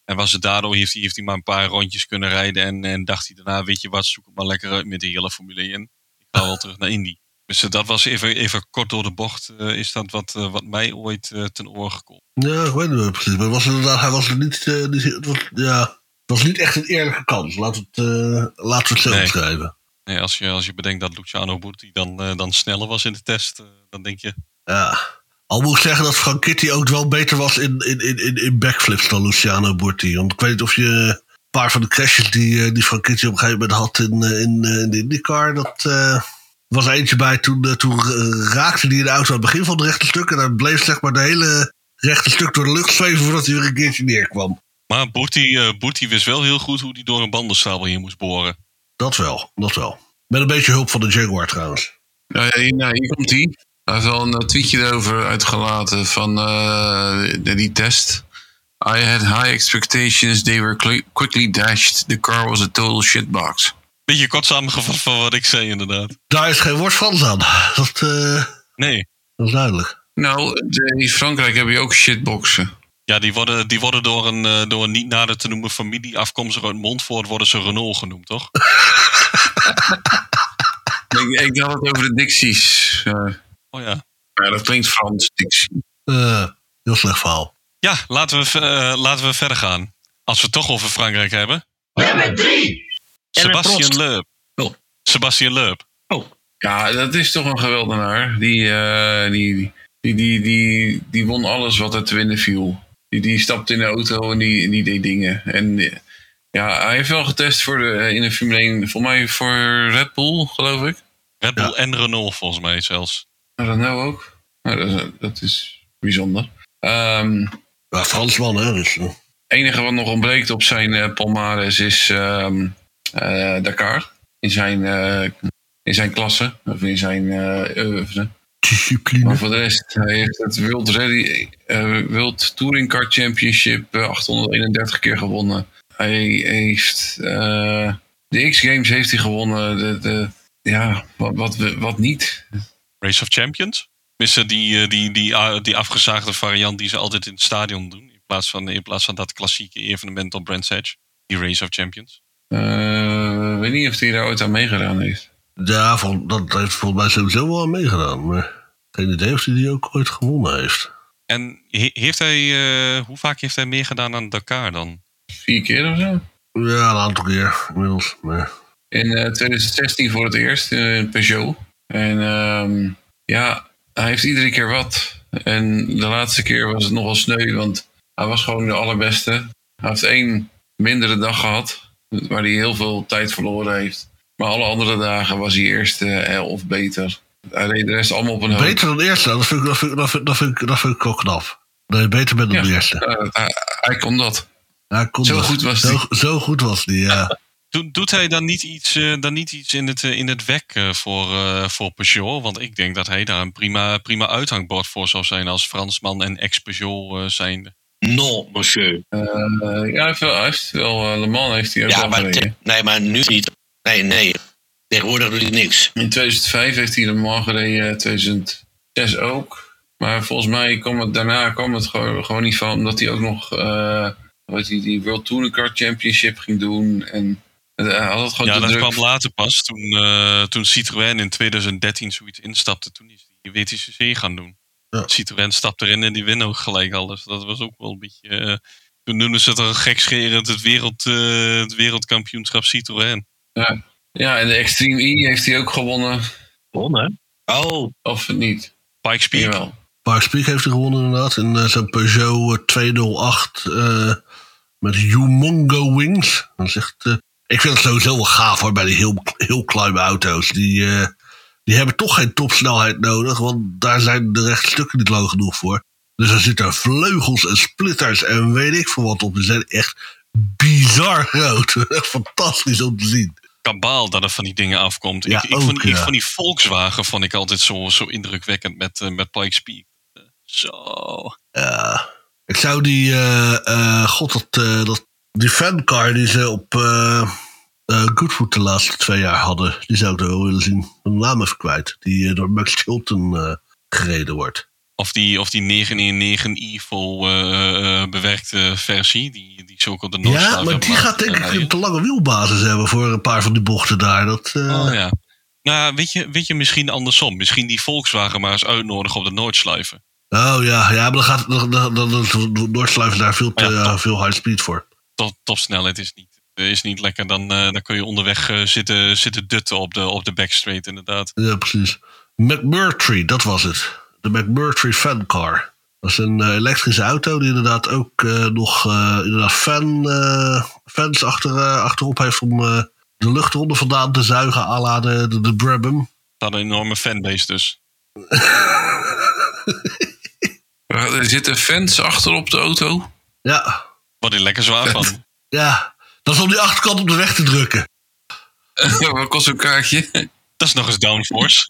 en was het daardoor, heeft hij, heeft maar een paar rondjes kunnen rijden. En, en dacht hij daarna, weet je wat, zoek het maar lekker uit met de hele Formule 1. Ik ga wel terug naar Indy. Dus eh, dat was even, even kort door de bocht. eh, is dat wat, eh, wat mij ooit ten oor gekomen. Ja, ik weet niet meer precies. Maar het was inderdaad, hij was er niet, niet het was, ja, het was niet echt een eerlijke kans. Laten we het, laten we het zo Nee. beschrijven. Nee, als, je, als je bedenkt dat Luciano Burti dan, dan sneller was in de test, dan denk je... Ja. Al moet ik zeggen dat Frank Kitty ook wel beter was in, in, in, in, in backflips dan Luciano Burti. Want ik weet niet of je een paar van de crashes die, die Frank Kitty op een gegeven moment had in, in, in de IndyCar, dat was er eentje bij. Toen, eh, toen eh, raakte hij de auto aan het begin van het rechte stuk. En dan bleef zeg maar de hele rechte stuk door de lucht zweven voordat hij weer een keertje neerkwam. Maar Burti, eh, Burti wist wel heel goed hoe hij door een bandenstapel hier moest boren. Dat wel, dat wel. Met een beetje hulp van de Jaguar trouwens. Ja, ja, hier, nou, hier komt hij. Hij heeft al een eh, tweetje erover uitgelaten van eh, die test. I had high expectations, they were quickly dashed. The car was a total shitbox. Beetje kort samengevat van wat ik zei inderdaad. Daar is geen woord van aan. Dat, eh, Nee, dat is duidelijk. Nou, in Frankrijk heb je ook shitboxen. ja, die worden, die worden door, een, eh, door een niet nader te noemen familie afkomstig uit Montfort worden ze Renault genoemd, toch? [LAUGHS] ik, ik had het over de dicties. eh, Oh ja. ja, dat klinkt Frans, dictie. Eh, heel slecht verhaal. Ja, laten we, eh, laten we verder gaan. Als we het toch over Frankrijk hebben. En Sebastian. Loeb. Oh. Sebastian Loeb. Oh, Ja, dat is toch een geweldenaar. Die, eh, die, die, die, die, die won alles wat er te winnen viel. Die, die stapte in de auto en die, die deed dingen. En eh, ja, hij heeft wel getest voor de, in de Formule 1, volgens mij voor Red Bull, geloof ik. Red Bull en Renault volgens mij zelfs. Dat nou ook. Nou, dat, is- dat is bijzonder. Ehm, Ja, Fransman, hè. Dus, eh, Het enige wat nog ontbreekt op zijn eh palmares is ehm, eh, Dakar. In zijn, eh, in zijn klasse, of in zijn eh oeuvre. Maar discipline. voor de rest, hij heeft het World, Rally, eh, World Touring Car Championship eh, 831 keer gewonnen. Hij heeft eh, de X-Games heeft hij gewonnen. De, de, ja, wat, wat, we- wat niet. Race of Champions. Tenminste, die, eh, die, die, ah, die afgezaagde variant die ze altijd in het stadion doen. In plaats van, in plaats van dat klassieke evenement op Brands Edge. Die Race of Champions. Eh, Ik weet niet of hij daar ooit aan meegedaan heeft. Ja, van, dat heeft volgens mij sowieso wel aan meegedaan. Maar geen idee of hij die ook ooit gewonnen heeft. En he- heeft hij, eh, hoe vaak heeft hij meegedaan aan Dakar dan? Vier keer of zo. Ja, een aantal keer inmiddels. Maar In eh, 2016 voor het eerst in Peugeot. En ehm, ja, hij heeft iedere keer wat. En de laatste keer was het nogal sneu, want hij was gewoon de allerbeste. Hij heeft één mindere dag gehad, waar hij heel veel tijd verloren heeft. Maar alle andere dagen was hij eerste eh, of beter. Hij reed de rest allemaal op een hoop. beter dan de eerste, dat vind ik, dat vind ik, dat vind, dat vind ik, dat vind ik wel knap. Dat je beter bent dan Ja. de eerste. Eh, hij, hij kon dat. Ja, kon Zo dat. goed was zo, die. zo goed was die, ja. [LAUGHS] Doet, doet hij dan niet iets, eh, dan niet iets in, het, in het eh, voor, eh, voor Peugeot? Want ik denk dat hij daar een prima, prima uithangbord voor zou zijn als Fransman en ex-Peugeot eh, zijnde. Non, monsieur. Eh, ja, hij heeft wel, hij heeft wel eh, Le Mans heeft hij ook Ja, maar, te- nee, maar nu niet. Nee, nee. Tegenwoordig doet hij niks. In 2005 heeft hij de Mans gereden, 2006 ook. Maar volgens mij kwam het, daarna kwam het gewoon, gewoon niet van, omdat hij ook nog eh, wat hij, die World Touring Car Championship ging doen. En eh, hij had het gewoon Ja, dat druk. kwam later pas. Toen, eh, toen Citroën in 2013 zoiets instapte. Toen is die WTCC gaan doen. Ja. Citroën stapte erin en die winnen ook gelijk alles. Dat was ook wel een beetje... eh, toen noemden ze het al gekscherend het, wereld, eh, het wereldkampioenschap Citroën. Ja, en de Extreme E heeft hij ook gewonnen. Gewonnen? Oh, Of niet? Pikes Peak. Jawel. Park Speak heeft hij gewonnen inderdaad. In eh, zijn Peugeot eh, 208 eh, met Humongo Wings. Dat is echt, eh, ik vind het sowieso wel gaaf hoor, bij die heel, heel kleine auto's. Die, eh, die hebben toch geen topsnelheid nodig, want daar zijn de rechtstukken niet lang genoeg voor. Dus er zitten vleugels en splitters en weet ik veel wat op. Die zijn echt bizar groot. [LAUGHS] Echt fantastisch om te zien. kabaal dat er van die dingen afkomt. Ja, ik, ik, ook, vond, ik ja. vond die Volkswagen vond ik altijd zo, zo indrukwekkend met, eh, met Pikes Peak. Zo. Ja. Ik zou die, eh, god, dat, dat, die fancar die ze op eh eh, Goodwood de laatste twee jaar hadden, die zou ik er wel willen zien. De naam even kwijt. Die eh, door Max Chilton eh, gereden wordt. Of die, of die 919 Evil eh, eh, bewerkte versie, die, die op de Ja, maar die gaat denk ik een te lange wielbasis hebben voor een paar van die bochten daar. Dat, eh, Oh ja. Nou, weet je, weet je, misschien andersom. Misschien die Volkswagen maar eens uitnodigen op de Noordsluiven. Oh ja, ja, maar dan gaat dan, dan, dan, dan Noordsluiven daar veel te Ja, eh, top. veel high speed voor. Top, topsnelheid is niet, eh, is niet lekker. Dan, eh, dan kun je onderweg eh, zitten, zitten dutten op de, op de backstraight, inderdaad. Ja, precies. McMurtry, dat was het. De McMurtry fancar. Dat is een eh, elektrische auto die inderdaad ook eh, nog eh, inderdaad fan, eh, fans achter, eh, achterop heeft om eh, de lucht eronder vandaan te zuigen à la de, de, de Brabham. Dat had een enorme fanbase dus. [LAUGHS] Er zitten fans achter op de auto. Ja, Wat er lekker zwaar van. ja. Dat is om die achterkant op de weg te drukken. [LAUGHS] Wat kost een kaartje? Dat is nog eens downforce. [LAUGHS]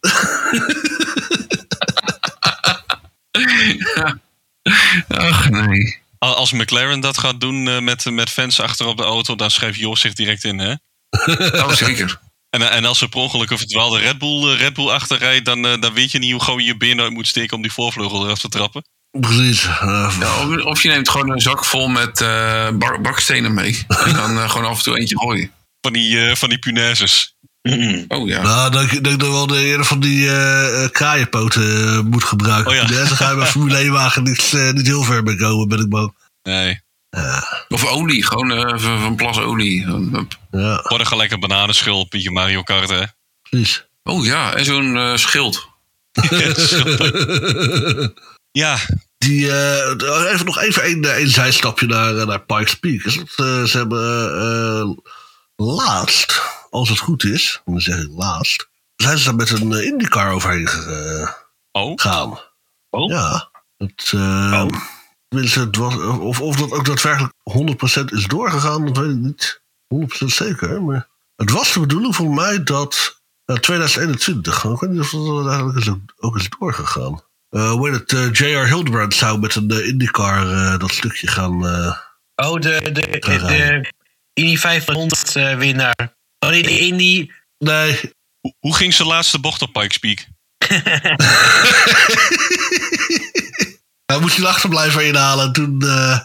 Ach nee. Al- Als McLaren dat gaat doen eh, met, met fans achter op de auto, dan schrijft Jos zich direct in, hè? [LAUGHS] Oh, zeker. En, en als er per ongeluk een verdwaalde Red Bull, eh, Red Bull achterrijdt, dan, eh, dan weet je niet hoe gauw je je been uit moet steken om die voorvleugel eraf te trappen. Precies. Eh, Ja, of, of je neemt gewoon een zak vol met eh, bak- bakstenen mee. En dan eh, gewoon af en toe eentje gooien. Van die, eh, van die punaises. [CLEARS THROAT] Oh ja. Nou, dat ik dat wel de eerder van die kraaienpoten eh, moet gebruiken. Oh ja. Dan ga je bij [LAUGHS] Formule 1 wagen niet, eh, niet heel ver mee komen, ben ik bang. Nee. Of olie. Gewoon eh, van, van plas olie. Hup. Ja, Worden gelijk een bananenschil op je Mario Kart, hè? precies. Oh ja, en zo'n eh, schild. [LAUGHS] [LAUGHS] ja, Die, eh, even nog even een, een zijstapje naar, eh, naar Pikes Peak. Is eh, ze hebben laatst, als het goed is, dan zeg ik laatst, zijn ze daar met een IndyCar overheen Oh, gegaan. Oh. Ja. Het, tenminste, het was, of, of dat ook daadwerkelijk 100% is doorgegaan, dat weet ik niet 100% zeker. Maar het was de bedoeling voor mij dat eh, 2021, ik weet niet of dat eigenlijk is, ook is doorgegaan. Eh hoe heet het, eh, J.R. Hildebrand zou met een eh, IndyCar eh, dat stukje gaan... eh, Oh, de, de, de, Indy 500 eh, winnaar. Oh nee, de Indy. nee, hoe- hoe ging zijn laatste bocht op Pikes Peak? [LAUGHS] Hij moest hij achter blijven inhalen. En toen eh,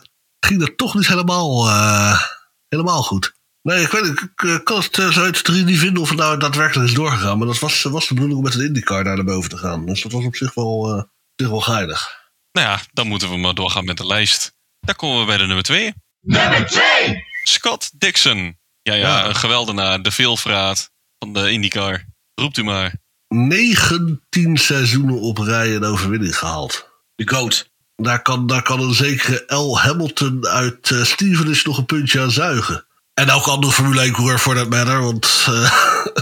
ging dat toch niet helemaal, eh, helemaal goed. Nee, ik weet het. Ik eh, kan het uh, zo uit drie niet vinden of het nou daadwerkelijk is doorgegaan. Maar dat was, was de bedoeling om met een IndyCar daar naar boven te gaan. Dus dat was op zich wel, geinig. Nou ja, dan moeten we maar doorgaan met de lijst. Daar komen we bij de nummer 2. Nummer 2! Scott Dixon. Ja, ja, Ja. een geweldenaar. De veelvraat van de IndyCar. Roept u maar. 19 seizoenen op rij een overwinning gehaald. De GOAT. Daar kan, daar kan een zekere L. Hamilton uit eh Stevenage nog een puntje aan zuigen. En elke andere Formule 1-coureur voor dat matter. Want eh,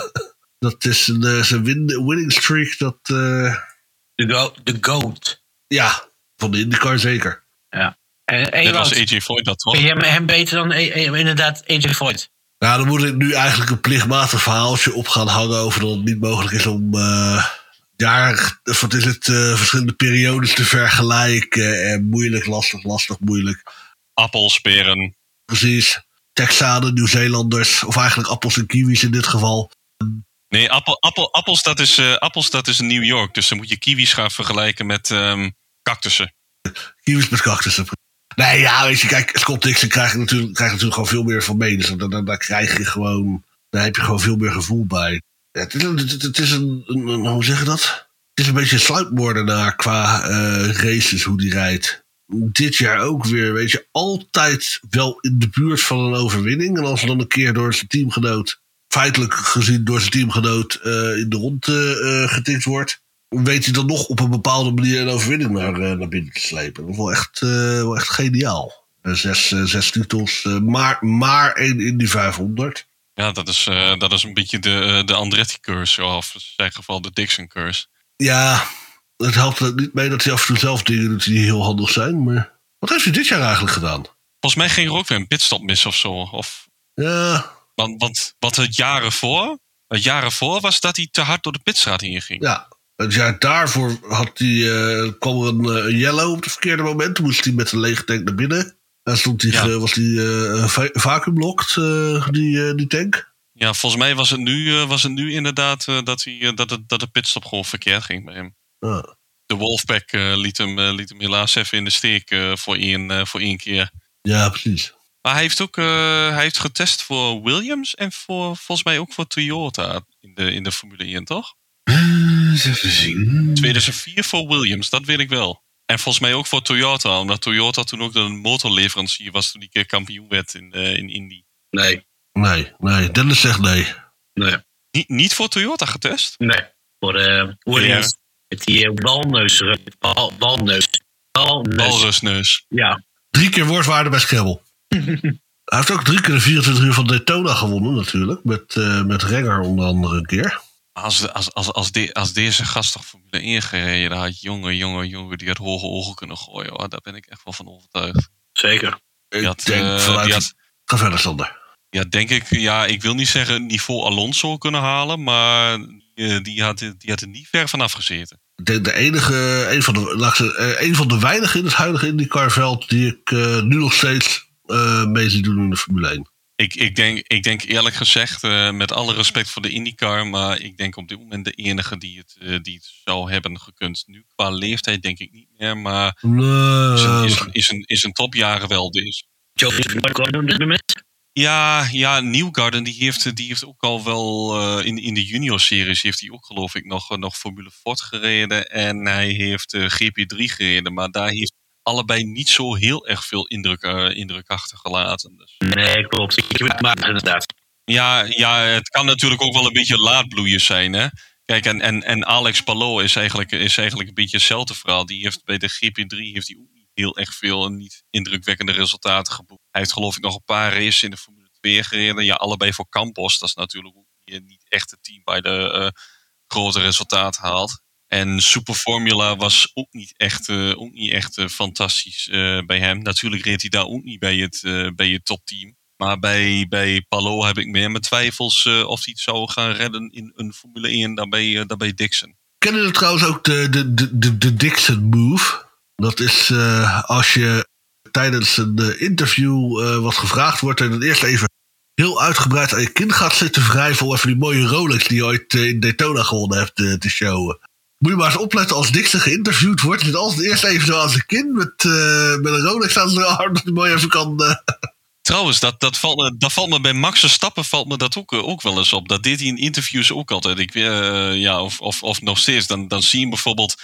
[LAUGHS] dat is een, eh, zijn win- winning streak. Dat, eh, De, go de GOAT. ja, van de IndyCar zeker. En, en Dit was AJ Floyd dat toch? hem, hem beter dan inderdaad AJ Floyd? Nou, dan moet ik nu eigenlijk een plichtmatig verhaaltje op gaan hangen over dat het niet mogelijk is om eh jaar, wat is het, eh, verschillende periodes te vergelijken. En moeilijk, lastig, lastig, moeilijk. Appels, peren. Precies. Texanen, Nieuw-Zeelanders, of eigenlijk appels en kiwis in dit geval. Nee, appel, appel, appels, dat is, eh, appels dat is New York. Dus dan moet je kiwis gaan vergelijken met ehm cactussen. Kiwis met cactussen. Nee, ja, weet je, kijk, Scott Dixon krijgt natuurlijk, krijgt natuurlijk gewoon veel meer van mee. Dus daar, daar krijg je gewoon, daar heb je gewoon veel meer gevoel bij. Het, het, is een, een, hoe zeg je dat? Het is een beetje een sluipmoordenaar qua eh, races, hoe die rijdt. Dit jaar ook weer, weet je, altijd wel in de buurt van een overwinning. En als dan een keer door zijn teamgenoot, feitelijk gezien door zijn teamgenoot, eh, in de rond eh, eh, getikt wordt weet hij dan nog op een bepaalde manier een overwinning naar, naar binnen te slepen. Dat is wel echt, wel echt geniaal. Zes, zes titels, maar, maar één in die 500. Ja, dat is, dat is een beetje de, de Andretti curse. Of in zijn geval de Dixon curse. Ja, het helpt er niet mee dat hij af en toe zelf dingen doet die heel handig zijn. Maar wat heeft hij dit jaar eigenlijk gedaan? Volgens mij weer een pitstop mis of zo. Of, Ja, want, want wat het jaren voor... Het jaren voor was dat hij te hard door de pitstraat heen ging. ja. Het jaar daarvoor had hij, eh, kwam er een eh, yellow op het verkeerde moment. Toen moest hij met een lege tank naar binnen. En stond hij, Ja. was hij va- vacuumlocked, die, die tank. Ja, volgens mij was het nu, eh, was het nu inderdaad dat, hij, dat, het, dat de pitstop gewoon verkeerd ging bij hem. Ja. De Wolfpack liet, hem, liet hem helaas even in de steek voor, één, voor één keer. ja, precies. Maar hij heeft ook eh, hij heeft getest voor Williams en voor, volgens mij ook voor Toyota in de, in de Formule 1, toch? Eens even zien. 2004 voor Williams, dat weet ik wel. En volgens mij ook voor Toyota, omdat Toyota toen ook de motorleverancier was toen die keer kampioen werd in, eh, in Indy. Nee. Nee, nee, Dennis zegt nee. Nee. Niet, niet voor Toyota getest? Nee. Voor Williams. Met die eh, walneus. eh, Wal, walneus. Walneus. Walrusneus. Ja. Drie keer woordwaarde bij Scrabble. Hij heeft ook drie keer de 24 uur van Daytona gewonnen natuurlijk. Met, eh met Renger onder andere een keer. Als, als, als, als, de, als deze gast toch Formule 1 gereden had, jongen, jongen, jongen, die had hoge ogen kunnen gooien. Hoor. Daar ben ik echt wel van overtuigd. Zeker. Ik had, denk eh, vanuit... die had, Ga verder, Sander. ja, denk ik, ja, ik wil niet zeggen niveau Alonso kunnen halen, maar die, die, had, die had er niet ver vanaf gezeten. Ik denk de enige, een van de, eh, een van de weinigen in het huidige IndyCar-veld die ik eh, nu nog steeds eh, mee zie doen in de Formule 1. Ik, ik, denk, ik denk eerlijk gezegd, eh, met alle respect voor de IndyCar, maar ik denk op dit moment de enige die het, eh, die het zou hebben gekund. Nu qua leeftijd denk ik niet meer, maar Nee, is een, is een, is een, is een topjaren wel dus. Ja, ja Newgarden die heeft, die heeft ook al wel eh, in, in de junior-series heeft hij ook geloof ik nog, eh, nog Formule Ford gereden en hij heeft eh, GP3 gereden, maar daar heeft allebei niet zo heel erg veel indruk, eh, indruk achtergelaten. Dus. Nee, klopt. Ik heb het maar inderdaad. Ja, ja, het kan natuurlijk ook wel een beetje laadbloeiers zijn. Hè? Kijk, en, en, en Alex Palou is eigenlijk, is eigenlijk een beetje hetzelfde verhaal. Die heeft bij de GP3 heeft hij ook niet heel erg veel en niet indrukwekkende resultaten geboekt. Hij heeft geloof ik nog een paar races in de Formule 2 gereden. Ja, allebei voor Campos. Dat is natuurlijk ook niet- niet echt het team bij de, eh, grote resultaten haalt. En Super Formula was ook niet echt, eh, ook niet echt eh, fantastisch eh, bij hem. Natuurlijk reed hij daar ook niet bij het, bij het topteam. Maar bij, bij Palo heb ik meer mijn twijfels of hij het zou gaan redden in een Formule 1 dan bij, eh, dan bij Dixon. Kennen jullie trouwens ook de, de, de, de, Dixon Move? Dat is als je tijdens een interview wat gevraagd wordt en dan eerst even heel uitgebreid aan je kin gaat zitten wrijven om even die mooie Rolex die je ooit in Daytona gewonnen hebt te showen. Moet je maar eens opletten als Dixon geïnterviewd wordt. Zit altijd eerst even zo aan zijn kin met, eh, met een Rolex aan zijn arm. Dat hij mooi even kan. eh, Trouwens, dat, dat, valt me, dat valt me bij Max Verstappen valt me dat ook, eh, ook wel eens op. Dat deed hij in interviews ook altijd. Ik, ja, of, of, of nog steeds. Dan, dan zie je hem bijvoorbeeld.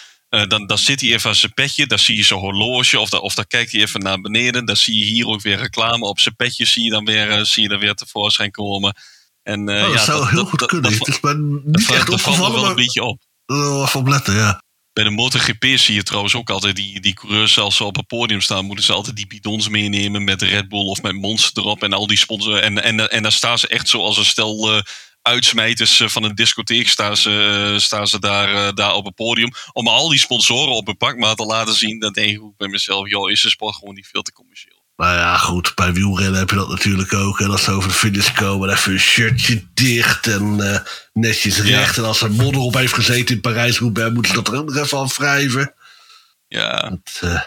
dan, dan zit hij even aan zijn petje. Dan zie je zijn horloge. Of, dan, of dan kijkt hij even naar beneden. Dan zie je hier ook weer reclame. Op zijn petje zie je dan weer, zie je dan weer tevoorschijn komen. En, oh, dat ja, zou heel goed kunnen. Dat, Het is dat, dat, niet echt dat me opgevallen, wel een beetje op. wel even op letten, ja. Bij de MotoGP zie je trouwens ook altijd die, die coureurs, als ze op het podium staan, moeten ze altijd die bidons meenemen met Red Bull of met Monster erop en al die sponsoren. En, en, en dan staan ze echt zo als een stel eh, uitsmijters eh, van een discotheek staan ze, eh, staan ze daar, eh, daar op het podium. Om al die sponsoren op een pakmaat te laten zien. Dan denk ik bij mezelf, joh, is de sport gewoon niet veel te commercieel. Nou ja, goed. Bij wielrennen heb je dat natuurlijk ook. En als ze over de finish komen, even een shirtje dicht en eh, netjes recht. En als er modder op heeft gezeten in Parijs-Roubaix, moeten ze dat er ook nog even aan wrijven. Ja, Dat, eh,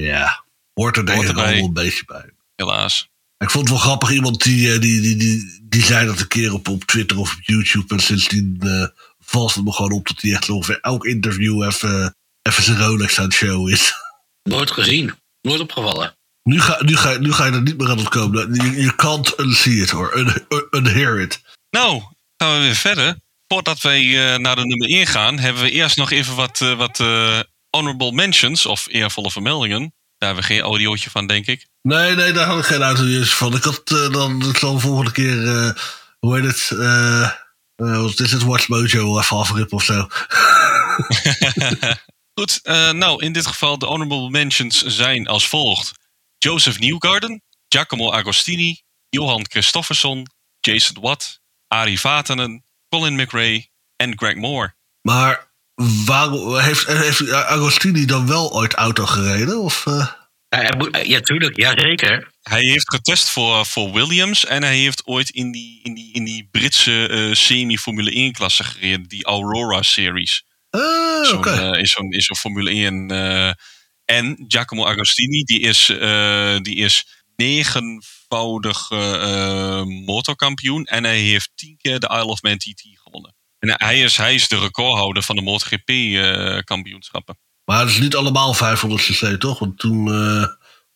ja, hoort er denk ik allemaal een beetje bij. helaas. Ik vond het wel grappig, iemand die, eh, die, die, die, die zei dat een keer op, op Twitter of op YouTube. En sindsdien uh, valt het me gewoon op dat hij echt ongeveer elk interview even, even zijn Rolex aan het show is. Nooit gezien. Nooit opgevallen. Nu ga, nu, ga, nu ga je er niet meer aan ontkomen. Je, je can't unsee it or un, un- unhear it. Nou, gaan we weer verder. Voordat wij eh, naar de nummer 1 gaan, hebben we eerst nog even wat, eh, wat eh, honorable mentions of eervolle vermeldingen. Daar hebben we geen audiootje van, denk ik. Nee, nee, daar had ik geen auto's van. Ik had dan, ik zal de volgende keer, hoe heet het? wat is het? Watch Mojo even afrippen of zo. [LAUGHS] Goed, nou in dit geval de honorable mentions zijn als volgt. Joseph Newgarden, Giacomo Agostini, Johan Christofferson, Jason Watt, Arie Vatanen, Colin McRae en Greg Moore. Maar waarom, heeft, heeft Agostini dan wel ooit auto gereden? Of, eh? Ja, hij moet- ja, tuurlijk. Ja, zeker. Hij heeft getest voor, voor Williams en hij heeft ooit in die, in die, in die Britse eh, semi-Formule 1 klasse gereden, die Aurora Series. Ah, Zo'n, oké. eh, is zo'n is zo'n Formule 1. Eh, en Giacomo Agostini, die is, eh, die is negenvoudig eh, motorkampioen. En hij heeft tien keer de Isle of Man TT gewonnen. En hij is, hij is de recordhouder van de MotoGP-kampioenschappen. Maar het is niet allemaal 500 cc, toch? Want toen, eh,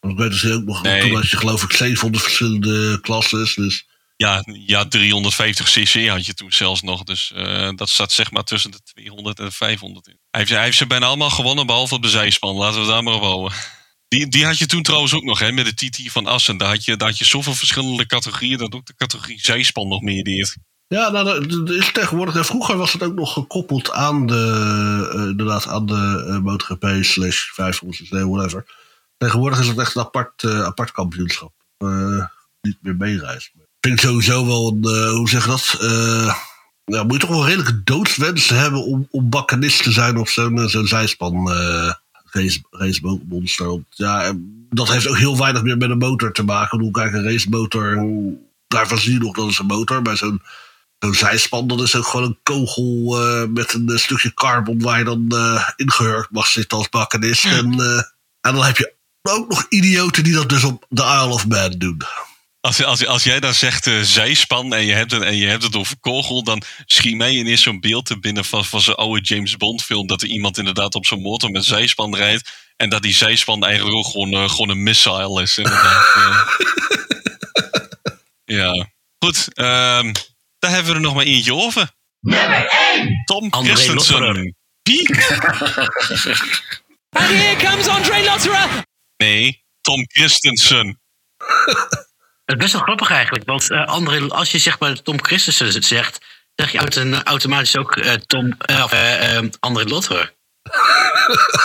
want ik weet dus ook nog, Nee. toen had je geloof ik 700 verschillende klasses. Dus ja, ja, 350 cc had je toen zelfs nog. Dus eh, dat staat zeg maar tussen de 200 en de 500 in. Hij heeft, hij heeft ze bijna allemaal gewonnen, behalve op de zijspan. Laten we daar maar op houden. Die, die had je toen trouwens ook nog, hè, met de TT van Assen. Daar had je, daar had je zoveel verschillende categorieën, dat ook de categorie zijspan nog meer deed. ja, nou, dat- is tegenwoordig. En vroeger was het ook nog gekoppeld aan de, eh, inderdaad, aan de eh, slash 500 cc, whatever. Tegenwoordig is het echt een apart, apart kampioenschap. Niet meer meereizen. Ik vind sowieso wel een, eh, hoe zeg je dat? Eh, ja, moet je toch wel redelijke doodswens hebben om, om bakkenist te zijn zo'n eh, zo'n zijspan race. Want Ja, dat heeft ook heel weinig meer met een motor te maken. Hoe kijk, een racemotor, daarvan zie je nog dat is een motor. Bij zo'n zijspan, dat is ook gewoon een kogel met een stukje carbon waar je dan eh ingehurkt mag zitten als bakkenist. En, en dan heb je ook nog idioten die dat dus op de Isle of Man doen. Als, als, als jij dan zegt eh, zijspan en je, hebt het, en je hebt het over kogel, dan schiet mij ineens zo'n beeld te binnen van, van zo'n oude James Bond film. Dat er iemand inderdaad op zo'n motor met zijspan rijdt. En dat die zijspan eigenlijk ook gewoon, eh, gewoon een missile is. Inderdaad. [LAUGHS] ja. Goed, ehm, daar hebben we er nog maar eentje over. Nummer 1! Tom André Christensen. And here [LAUGHS] comes Andre Lotterer. Nee, Tom Christensen. [LAUGHS] Het is best wel grappig eigenlijk. Want eh, André, als je zeg maar Tom Christensen zegt, zeg je auto- automatisch ook eh, Tom, eh, of, André Lotterer.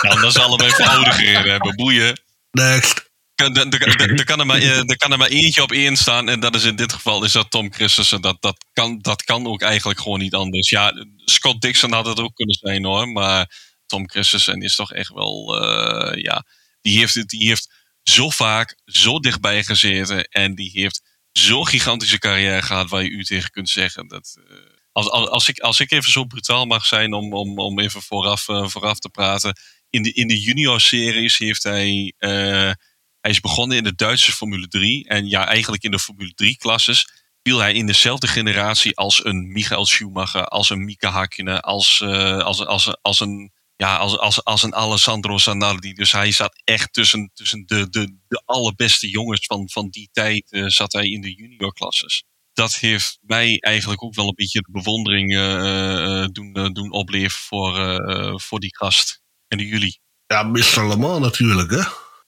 Nou, dat ze allebei [LAUGHS] voor oude gereden hebben. Boeien. Next. kan- er- kan er maar, er kan er maar eentje op één staan. En dat is in dit geval is dat Tom Christensen. Dat, dat, kan, dat kan ook eigenlijk gewoon niet anders. Ja, Scott Dixon had het ook kunnen zijn hoor. Maar Tom Christensen is toch echt wel. eh, ja, die heeft, het- die heeft zo vaak zo dichtbij gezeten. En die heeft zo'n gigantische carrière gehad waar je u tegen kunt zeggen. Dat, eh, als, als, als, ik, als ik even zo brutaal mag zijn om, om, om even vooraf, eh, vooraf te praten. In de, in de junior-series heeft hij. eh, hij is begonnen in de Duitse Formule 3. En ja, eigenlijk in de Formule 3-klasses viel hij in dezelfde generatie als een Michael Schumacher, als een Mika Hakkinen, als, als, als, als een. Ja, als, als, als een Alessandro Zanardi. Dus hij zat echt tussen, tussen de, de, de allerbeste jongens van, van die tijd. eh, zat hij in de juniorklasses. Dat heeft mij eigenlijk ook wel een beetje de bewondering eh, eh, doen, doen opleven voor, eh, voor die gast. En de jullie. Ja, Mr. Le Mans natuurlijk, hè?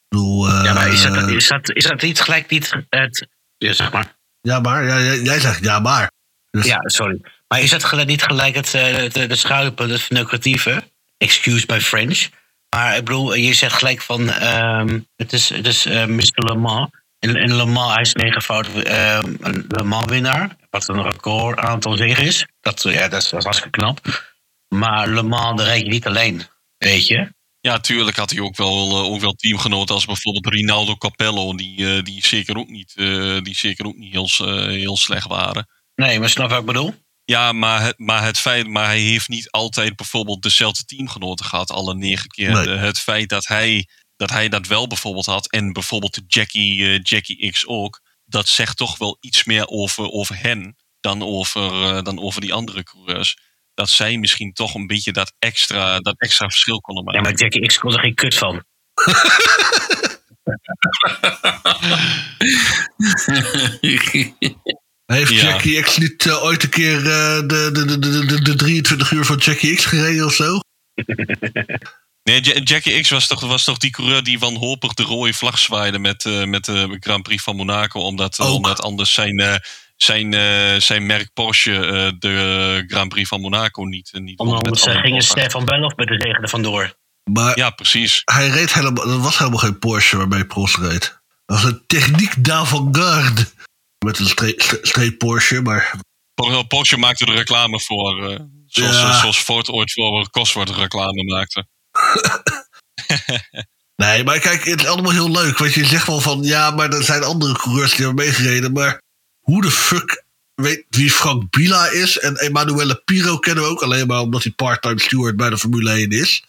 Bedoel, eh, Ja, maar is dat, is dat, is dat niet gelijk niet het... Ja, zeg maar. ja, maar. Ja, jij, jij zegt ja, maar. Dus- Ja, sorry. Maar is dat gelijk- niet gelijk het, eh, het, het schuipen, het verneukeratieve? Excuse my French. Maar ik bedoel, je zegt gelijk van... ehm, het is, het is eh, Mr. Le Mans. En, en Le Mans, hij is negenvoudig ehm, een Le Mans winnaar. Wat een record aantal zegen is. Dat, ja, dat is, dat is hartstikke knap. Maar Le Mans, daar rijd je niet alleen. Weet je? Ja, tuurlijk had hij ook wel, eh, ook wel teamgenoten als bijvoorbeeld Rinaldo Capello, die, eh, die, zeker, ook niet, die zeker ook niet heel, heel slecht waren. Nee, maar snap wat ik bedoel? Ja, maar, het, maar, het feit, maar hij heeft niet altijd bijvoorbeeld dezelfde teamgenoten gehad, alle negen keer. Nee. De- het feit dat hij, dat hij dat wel bijvoorbeeld had, en bijvoorbeeld Jackie, eh, Jackie X ook, dat zegt toch wel iets meer over, over hen dan over, eh, dan over die andere coureurs. Dat zij misschien toch een beetje dat extra, dat extra verschil konden maken. Ja, maar Jackie X kon er geen kut van. [LAUGHS] [LAUGHS] Heeft Ja. Jackie X niet eh, ooit een keer eh, de, de, de, de, de, de 23 uur van Jackie X gereden of zo? [LAUGHS] Nee, Ja- Jackie X was toch, was toch die coureur die wanhopig de rode vlag zwaaide met, eh, met de Grand Prix van Monaco. Omdat, omdat anders zijn, eh, zijn, eh, zijn merk Porsche eh, de Grand Prix van Monaco niet, niet won met Anders alle ging Porsche. Stefan Bellof met de regen er vandoor. Maar Ja, precies. hij reed helemaal, dat was helemaal geen Porsche waarmee Prost reed. Dat was een techniek d'avant-garde. Met een streep, Porsche, maar Por- Porsche maakte er reclame voor. eh, zoals, Ja. zoals Ford ooit voor Cosworth reclame maakte. [LAUGHS] Nee, maar kijk, het is allemaal heel leuk. Want je zegt wel van, ja, maar er zijn andere coureurs die hebben meegereden. Maar hoe de fuck weet wie Frank Bila is? En Emanuele Piro kennen we ook alleen maar omdat hij part-time steward bij de Formule 1 is.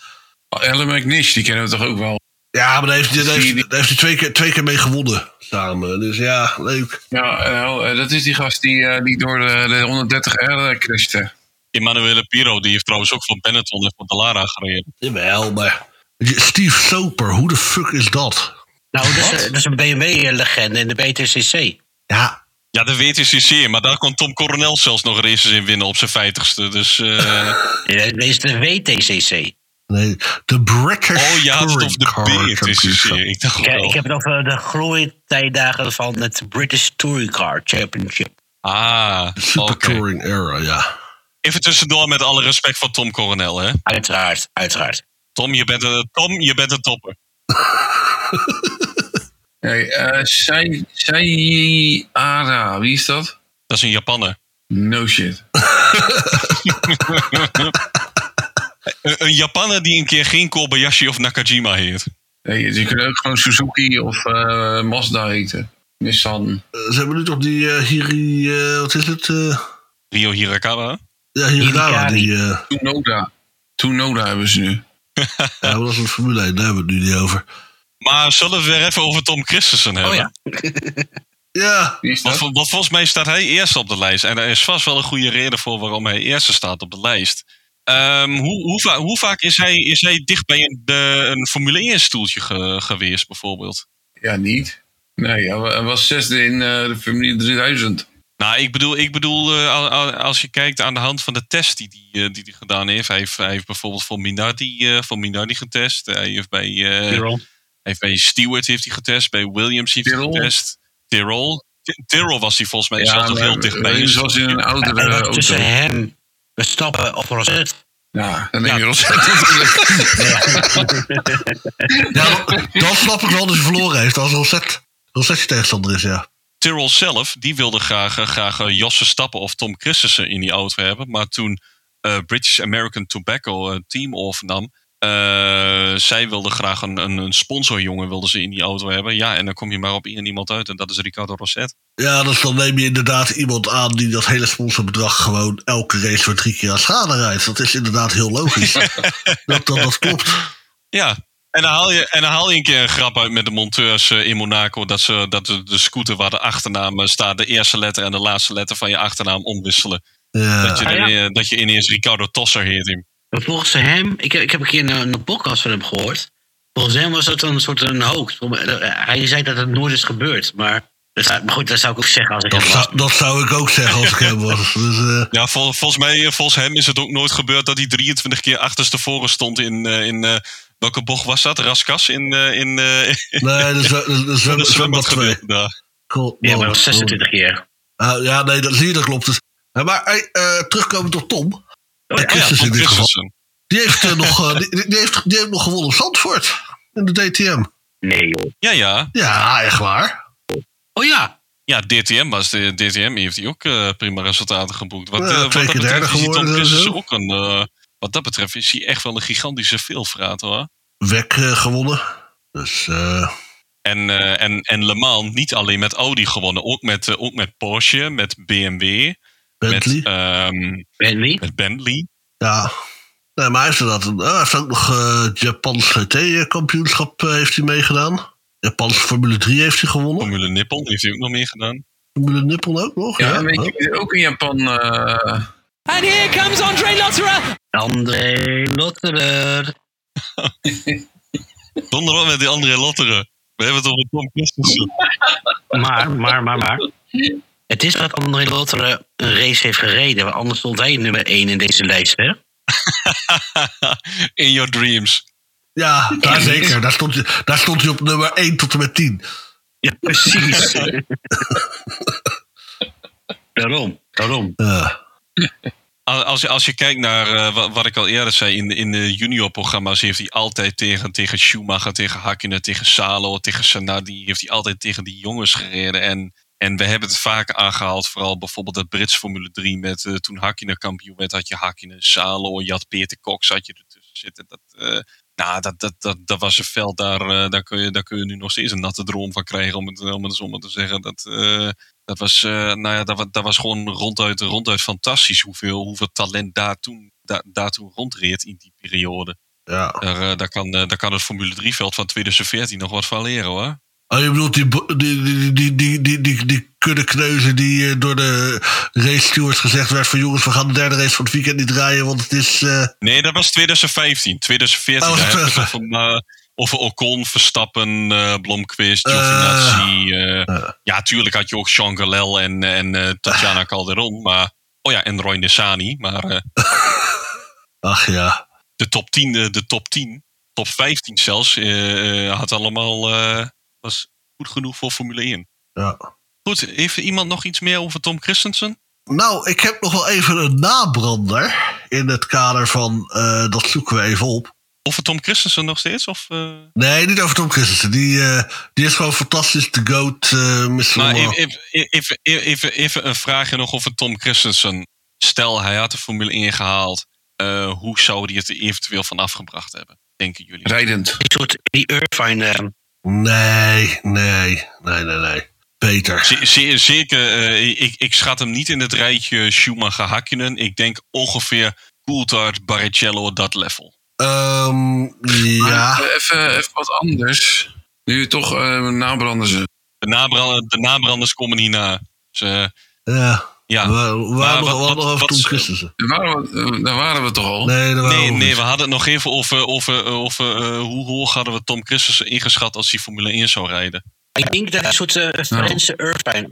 Ellen McNish, die kennen we toch ook wel. Ja, maar daar heeft, daar heeft, daar heeft hij twee keer, twee keer mee gewonnen samen. Dus ja, leuk. Ja, nou, eh, dat is die gast die, eh, die door de, de 130R crashte. Emanuele Piro, die heeft trouwens ook voor Benetton en voor Dallara gereden. Jawel, maar... Steve Soper, hoe de fuck is dat? Nou, dat is, dat is een BMW-legende in de BTCC. Ja, Ja, de WTCC, maar daar kon Tom Coronel zelfs nog races in winnen op zijn vijftigste. Dus, eh, [LAUGHS] Ja, Deze is de WTCC. Nee, de British oh, ja, het Touring of de. Ik dacht wel. ik heb het over de groeitijdagen van het British Touring Car Championship. Ah, Super oké. Touring Era, ja. Even tussendoor met alle respect voor Tom Coronel, hè. Uiteraard, uiteraard. Tom, je bent een, Tom, je bent een topper. [LAUGHS] Nee, eh Sai, Sai Ara, wie is dat? Dat is een Japanner. No shit. [LAUGHS] Een, een Japanner die een keer geen Kobayashi of Nakajima heet. Nee, ze kunnen ook gewoon Suzuki of eh, Mazda heten. Nissan. Eh, Ze hebben nu toch die eh, Hiri... eh, wat is het? eh Rio Hirakawa. ja, Hirakawa. Die, eh, Tsunoda. Tsunoda hebben ze nu. [LAUGHS] ja, dat is een Formule 1, daar hebben we het nu niet over. Maar zullen we het weer even over Tom Christensen hebben? Oh ja. [LAUGHS] Ja, want volgens mij staat hij eerst op de lijst. En er is vast wel een goede reden voor waarom hij eerste staat op de lijst. Ehm, hoe, hoe, va- hoe vaak is hij, is hij dicht bij een, de, een Formule 1 stoeltje ge- geweest, bijvoorbeeld? Ja, niet. Nee, hij wa- hij was zesde in eh, de Formule 3000. Nou, ik bedoel, ik bedoel eh, al- al- als je kijkt aan de hand van de test die hij die, die die gedaan heeft. Hij heeft, hij heeft bijvoorbeeld voor Minardi, eh, voor Minardi getest. Hij heeft bij, eh, hij heeft bij Stewart heeft hij getest. Bij Williams heeft hij getest. Tyrrell. Tyrrell was hij volgens mij zelfs nog maar heel dichtbij. Williams was in een En oudere auto. tussen hem, Verstappen of Rosset Ja, dan neem Ja. je Rosset natuurlijk. Ja, dan snap ik wel dat hij verloren heeft als Rosset, Rosset je tegenstander is, ja. Tyrrell zelf, die wilde graag, eh, graag eh, Josse Stappen of Tom Christensen in die auto hebben. Maar toen eh, British American Tobacco een team overnam, eh, zij wilde graag een, een, een sponsorjongen wilde ze in die auto hebben. Ja, en dan kom je maar op één iemand uit en dat is Ricardo Rosset. Ja, dus dan neem je inderdaad iemand aan die dat hele sponsorbedrag gewoon elke race voor drie keer aan schade rijdt. Dat is inderdaad heel logisch. [LAUGHS] dat, dat, dat klopt. Ja, en dan, haal je, en dan haal je een keer een grap uit met de monteurs eh, in Monaco. Dat, ze, dat de, de scooter waar de achternaam eh, staat, de eerste letter en de laatste letter van je achternaam omwisselen. Ja. Dat, je, Ah, ja. dat je ineens Ricardo Tosser heet. hem. Maar volgens hem, ik, heb- ik heb een keer een, een podcast van hem gehoord. Volgens hem was dat een soort een hoax. Hij zei dat het nooit is gebeurd. Maar, dat zou- maar goed, dat zou ik ook zeggen als ik Dat, hem was. zou, dat zou ik ook zeggen als ik hem was. [LAUGHS] Dus, eh, Ja, vol- volgens mij, eh, volgens hem is het ook nooit gebeurd dat hij 23 keer achterstevoren stond in, eh, in eh, welke bocht was dat? Raskas in, eh, in, eh, [LAUGHS] nee, de het zwembad, zwembad zwembad 2. gebeurd. Cool. Ja, maar dat was 26 keer. Ah, ja, nee, dat zie je, dat klopt. Dus, maar eh, terugkomen tot Tom. Oh, ja, ja, Christensen Tom in dit geval. Christensen. Die heeft, eh, nog, eh, die, die heeft, die heeft nog gewonnen op Zandvoort. In de DTM. Nee, joh. Ja, ja. Ja, echt waar. Oh ja. Ja, DTM was de DTM heeft hij ook eh, prima resultaten geboekt. Wat, Ja, wat twee dat keer betreft derde is Tom Christensen ook een. eh, wat dat betreft is hij echt wel een gigantische veelvraat hoor. Weg eh, gewonnen. Dus eh, En, eh, en, en Le Mans niet alleen met Audi gewonnen, ook met, ook met Porsche, met BMW, Bentley. met, ehm, Bentley. met Bentley. ja. Nee, maar hij heeft, een, ah, hij heeft ook nog eh Japans GT-kampioenschap eh, heeft hij meegedaan. Japanse Formule 3 heeft hij gewonnen. Formule Nippon heeft hij ook nog meegedaan. Formule Nippon ook nog. Ja, Ja, weet je, ook in Japan. eh, And here comes Andre Lotterer. André Lotterer. [LAUGHS] Zonder wat met die andere Lotteren. We hebben het over Tom Christensen. Maar, maar, maar, maar. Het is dat André Lotterer een race heeft gereden. Want anders stond hij nummer 1 in deze lijst, hè? [LAUGHS] In your dreams. ja daar zeker. Daar stond, hij, daar stond hij op nummer 1 tot en met 10. Ja, precies. [LAUGHS] daarom, daarom. Ja. Als je, als je kijkt naar eh, wa- wat ik al eerder zei, in de, in de juniorprogramma's heeft hij altijd tegen, tegen Schumacher, tegen Hakkinen, tegen Salo, tegen Sanadi, heeft hij altijd tegen die jongens gereden. En, en we hebben het vaker aangehaald, vooral bijvoorbeeld het Brits Formule 3 met eh, toen Hakkinen kampioen werd, had je Hakkinen, Salo, je had Peter Cox had je ertussen zitten. Dat, eh, nou, dat, dat, dat, dat was een veld, daar, eh, daar, kun je, daar kun je nu nog steeds een natte droom van krijgen, om het, om het zo maar te zeggen. Dat, dat was, nou ja, dat, dat was gewoon ronduit, ronduit fantastisch hoeveel, hoeveel talent daar toen, daar, daar toen rondreed in die periode. ja. Daar, daar, kan, daar kan het Formule 3-veld van 2014 nog wat van leren hoor. Oh, je bedoelt die, die, die, die, die, die, die, die kuddekneuzen die eh, door de race stewards gezegd werd van jongens, we gaan de derde race van het weekend niet rijden, want het is... eh, Nee, dat was 2015. 2014, Oh, daar hebben we het dat- [LAUGHS] over, eh, over Ocon, Verstappen, eh Blomqvist, Giovinazzi. ja, tuurlijk had je ook Jean Galel en, en Tatjana Calderon. Maar, oh ja, en Roy Nissani. Maar [LAUGHS] ach ja. de top 10, eh, de top 10, top 15 zelfs, had allemaal, was goed genoeg voor Formule 1. ja. Goed, heeft iemand nog iets meer over Tom Christensen? Nou, ik heb nog wel even een nabrander in het kader van, eh, dat zoeken we even op. Over Tom Christensen nog steeds? Of, eh? Nee, niet over Tom Christensen. Die, eh, die is gewoon fantastisch. De GOAT, eh Mr. Maar even, even, even, een vraagje nog over Tom Christensen. Stel, hij had de Formule 1 gehaald. Eh, hoe zou hij het er eventueel van afgebracht hebben? Denken jullie? rijdend. Die soort, die Irvine... eh, Nee, nee, nee, nee, nee. Beter. Ze- ze- Zeker, eh, ik, ik schat hem niet in het rijtje Schumacher Hakkinen. Ik denk ongeveer Coulthard, Barrichello, dat level. Ehm, ja. Eh, even, even wat anders. Nu toch eh nabranden ze. De, nabra- de nabranders komen niet na. Dus, eh, Ja. Ja. Maar wat- nog wat- Christensen. Daar waren we, eh, daar waren we toch al? Nee, daar waren Nee, we nee, we hadden het nog even over, over, over eh, hoe hoog hadden we Tom Christensen ingeschat als hij Formule 1 zou rijden. ik denk dat een soort uh, Franse Irvine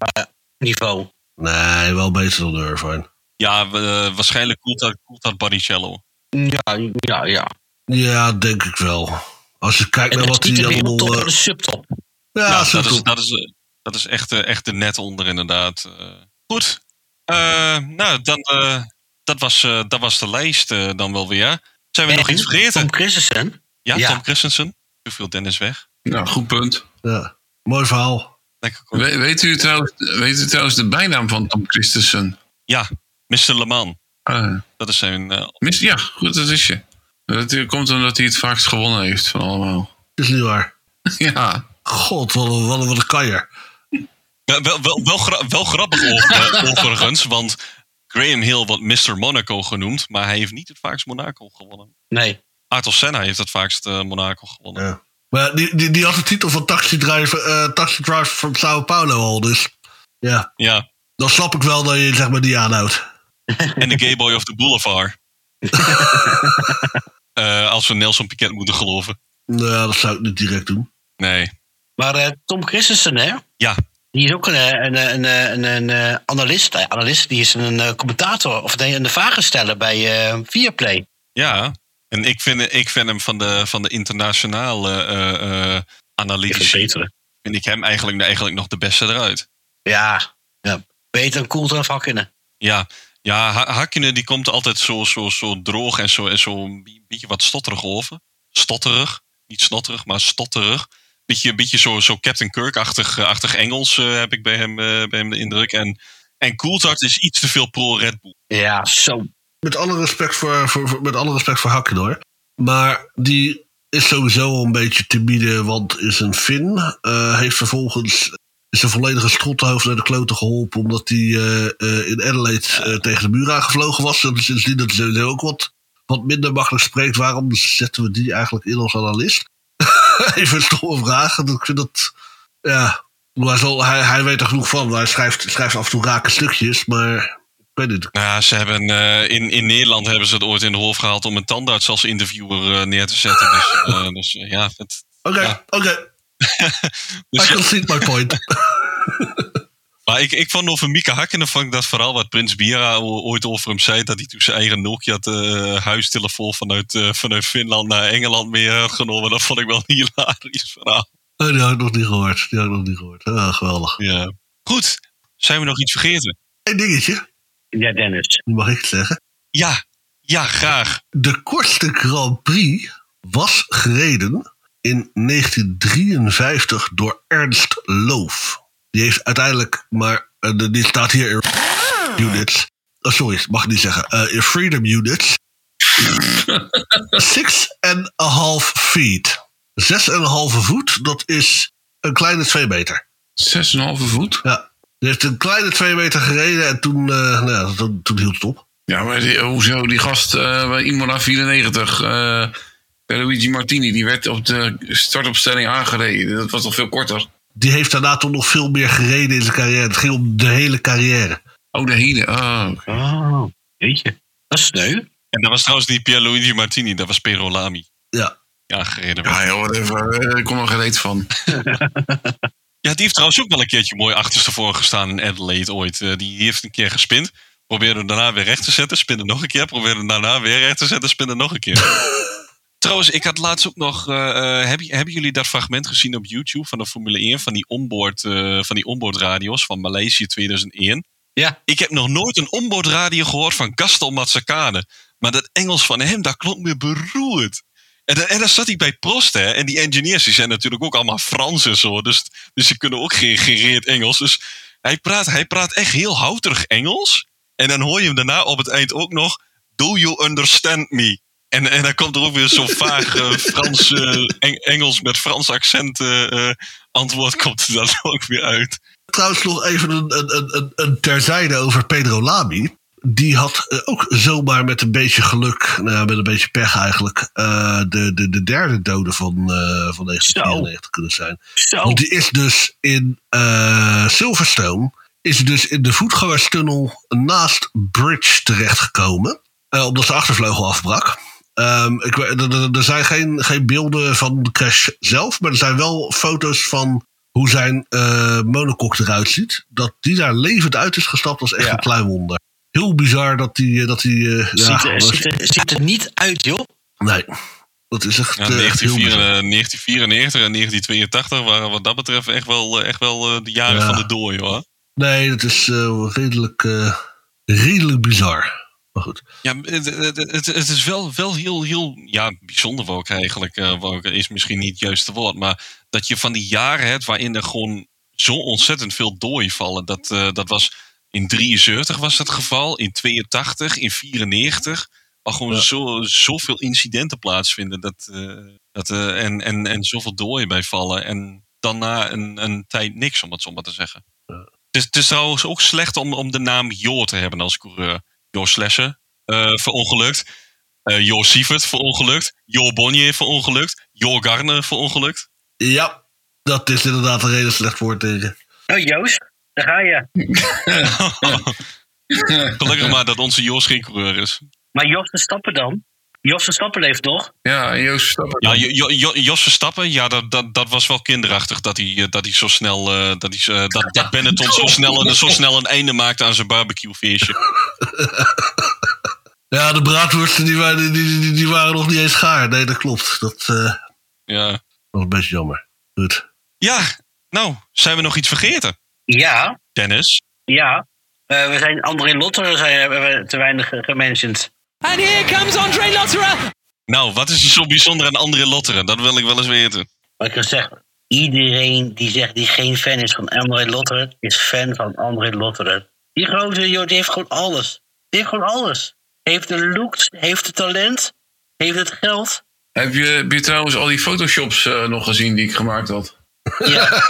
niveau. Nee, wel beter dan Irvine. Ja, we- eh, waarschijnlijk Coulthard, Coulthard Barrichello. Ja, ja, ja. Ja, denk ik wel. Als je kijkt En naar dat wat hij de allemaal... eh, maar de subtop. Ja, dat, is, top. dat, is, dat is echt, echt de net onder inderdaad. Eh, goed. Eh, nou, dan, eh, dat was, eh, dat was de lijst eh, dan wel weer. Zijn we nog iets vergeten? Tom Christensen. ja, ja. Tom Christensen. Toen viel Dennis weg. Nou, goed punt. Ja, mooi verhaal. Lekker kort. We- weet, u trouwens, weet u trouwens de bijnaam van Tom Christensen? Ja, Mr. Le Mans. Ah, Dat is zijn... eh, mis- ja, goed, dat is je. Dat komt omdat hij het vaakst gewonnen heeft van allemaal. Is niet waar. [LAUGHS] Ja, God, wat een, wat een, wat een kanjer. Wel, wel, wel, wel, gra- wel grappig over, [LAUGHS] overigens, want Graham Hill wordt Mr. Monaco genoemd, maar hij heeft niet het vaakst Monaco gewonnen. Nee. Ayrton Senna heeft het vaakst eh, Monaco gewonnen. Ja. Maar die, die, die had de titel van Taxi Driver, eh, taxi driver van Sao Paulo al. Dus ja, Ja, dan snap ik wel dat je zeg maar die aanhoudt. [LAUGHS] en de Gay Boy of the Boulevard. [LAUGHS] Eh, als we Nelson Piquet moeten geloven. Nou, dat zou ik niet direct doen. Nee. Maar eh, Tom Christensen, hè? Ja, Die is ook een, eh, een, een, een, een, een analist. Eh, analist, die is een eh, commentator. Of nee, een vragensteller bij eh Viaplay. ja. En ik vind, ik vind hem van de, van de internationale eh, eh, analytici, vind ik hem eigenlijk, eigenlijk nog de beste eruit. Ja, ja. beter en cool dan Hakkinen. Ja, ja Ha- Hakkinen die komt altijd zo, zo, zo droog en zo, en zo een beetje wat stotterig over. Stotterig, niet snotterig, maar stotterig. Beetje, beetje zo, zo Captain Kirk-achtig eh, achtig Engels eh, heb ik bij hem, eh, bij hem de indruk. En, en Coulthard is iets te veel pro-Red Bull. Ja, zo. Met alle respect voor, voor, voor- met alle respect voor Hakken hoor. Maar die is sowieso al een beetje timide, want is een Fin. eh, heeft vervolgens is een volledige strothoofd naar de kloten geholpen. Omdat hij eh, eh, in Adelaide tegen de muur aangevlogen was. En sindsdien dat hij sowieso ook wat, wat minder makkelijk spreekt. Waarom zetten we die eigenlijk in als analist? [LAUGHS] Even een stomme vraag. Ik vind dat, ja, hij, zal, hij, hij weet er genoeg van. Hij schrijft, schrijft af en toe rake stukjes, maar ik weet niet. Nou, ja, ze hebben, eh, in, in Nederland hebben ze het ooit in de hoofd gehaald om een tandarts als interviewer eh, neer te zetten. Dus, [LAUGHS] eh, dus ja, Oké, Ja. oké. [LAUGHS] dus, I can see my point. Maar ik, ik vond over Mika Hakkinen vond ik dat vooral wat Prins Bira ooit over hem zei. Dat hij toen zijn eigen Nokia eh, huistelefoon vanuit, eh, vanuit Finland naar Engeland mee had genomen. Dat vond ik wel een hilarisch verhaal. Oh, die had ik nog niet gehoord. Die had ik nog niet gehoord. Ah, geweldig. Ja. Goed, zijn we nog iets vergeten? Eén dingetje, Ja, Dennis. mag ik het zeggen. Ja, ja, graag. De kortste Grand Prix was gereden in 1953 door Ernst Loof. Die heeft uiteindelijk, maar eh, die staat hier in units. Oh, sorry, mag ik niet zeggen. Eh, in Freedom Units. [LAUGHS] Six and a half feet. Zes en een halve voet, dat is een kleine twee meter. 6,5 voet. Ja. Die heeft een kleine twee meter gereden en toen, eh, nou ja, toen, toen hield het op. Ja, maar die, hoezo? Die gast eh, bij Imola 94, eh Luigi Martini, die werd op de startopstelling aangereden. Dat was toch veel korter? Die heeft daarna toch nog veel meer gereden in zijn carrière. Het ging om de hele carrière. Oh, de hele. Ah, oké. Oh, jeetje. Dat is sneu. En dat was trouwens niet Pierluigi Martini, dat was Pero Lamy. Ja. Ja, gereden. Ja, joh, whatever. Eh, Ik kom er gereed van. [LAUGHS] Ja, die heeft trouwens ook wel een keertje mooi achterstevoren gestaan in Adelaide ooit. Eh, die heeft een keer gespind. Probeerde hem daarna weer recht te zetten. Spinnen nog een keer. Probeerde hem daarna weer recht te zetten. Spinnen nog een keer. [LAUGHS] trouwens, ik had laatst ook nog... eh, eh, heb- hebben jullie dat fragment gezien op YouTube van de Formule 1? Van die onboard, eh, van die onboardradios van Maleisië 2001? Ja. Ik heb nog nooit een onboardradio gehoord van Gastel Mazzacane. Maar dat Engels van hem, dat klonk me beroerd. En, dan- en dan zat hij bij Prost, hè. En die engineers die zijn natuurlijk ook allemaal Frans en zo. Dus, dus die kunnen ook geen gereerd Engels. Dus hij praat, hij praat echt heel houterig Engels. En dan hoor je hem daarna op het eind ook nog... Do you understand me? En, en dan komt er ook weer zo'n [LAUGHS] vaag eh, Frans, eh, Eng- Engels met Frans accent eh, antwoord komt er dan [LAUGHS] ook weer uit. Trouwens nog even een, een, een- een, een terzijde over Pedro Lamy. Die had ook zomaar met een beetje geluk, nou ja, met een beetje pech eigenlijk, eh, de, de, de derde dode van, eh, van 1994 kunnen zijn. Zo. Want die is dus in eh, Silverstone, is dus in de voetgangerstunnel naast Bridge terechtgekomen. eh, omdat de achtervleugel afbrak. Ehm, ik, weet- er- zijn geen, geen beelden van de crash zelf, maar er zijn wel foto's van hoe zijn eh monocoque eruit ziet. Dat die daar levend uit is gestapt, was echt Ja. een klein wonder. Heel bizar dat die. eh, dat die eh, ja, ziet, er, was- ziet, er, ziet er niet uit, joh. nee, dat is echt, Ja, eh, echt heel 1994, bizar. 1994 en 1982 waren wat dat betreft echt wel, echt wel de jaren Ja. van de dooi hoor. Nee, dat is redelijk, eh, redelijk bizar. Maar goed. Ja, het, het, het, het is wel, wel heel, heel ja, bijzonder ook eigenlijk. eh, is misschien niet het juiste woord. Maar dat je van die jaren hebt waarin er gewoon zo ontzettend veel dooi vallen. Dat, eh, dat was in 73 was het geval, in 82, in 94. Waar gewoon Ja. zo, zoveel incidenten plaatsvinden. Dat, eh, dat, en, en, en zoveel dooi bij vallen. En dan na een, een tijd niks, om het zo maar te zeggen. Ja. Het, is, het is trouwens ook slecht om, om de naam Jo te hebben als coureur. Jo Slesser, eh verongelukt. Eh Jo Sievert, verongelukt. Jo Bonnier, verongelukt. Jo Garner, verongelukt. Ja, dat is inderdaad een reden slecht woord tegen. Oh, Joost, daar ga je. [LAUGHS] Gelukkig maar dat onze Jos geen coureur is. Maar Jos Verstappen dan? Jos Verstappen leeft nog? Ja, en Joost Verstappen. Ja, Jo- Jo- Jo- Jos Verstappen, ja, dat, dat, dat was wel kinderachtig dat hij, eh, dat hij zo snel, eh, dat, hij, eh, dat, dat Benetton zo [LAUGHS] snel, een- zo snel een einde maakte aan zijn barbecuefeestje. [LAUGHS] Ja, de braadworsten die waren, die, die, die waren nog niet eens gaar. Nee, dat klopt. Dat eh, Ja. was een beetje jammer. Goed. ja, nou, zijn we nog iets vergeten? Ja, Dennis? ja. Eh, we zijn André Lotter zijn, hebben we te weinig gementiond. And here comes Andre Lotterer. Nou, wat is er zo bijzonder aan André Lotteren? Dat wil ik wel eens weten. Wat ik kan zeggen, iedereen die zegt die geen fan is van André Lotteren, is fan van André Lotteren. Die grote joh, die heeft gewoon alles. Die heeft gewoon alles. Heeft de looks, heeft het talent, heeft het geld. Heb je, heb je trouwens al die photoshops eh, nog gezien die ik gemaakt had? Ja, [LAUGHS]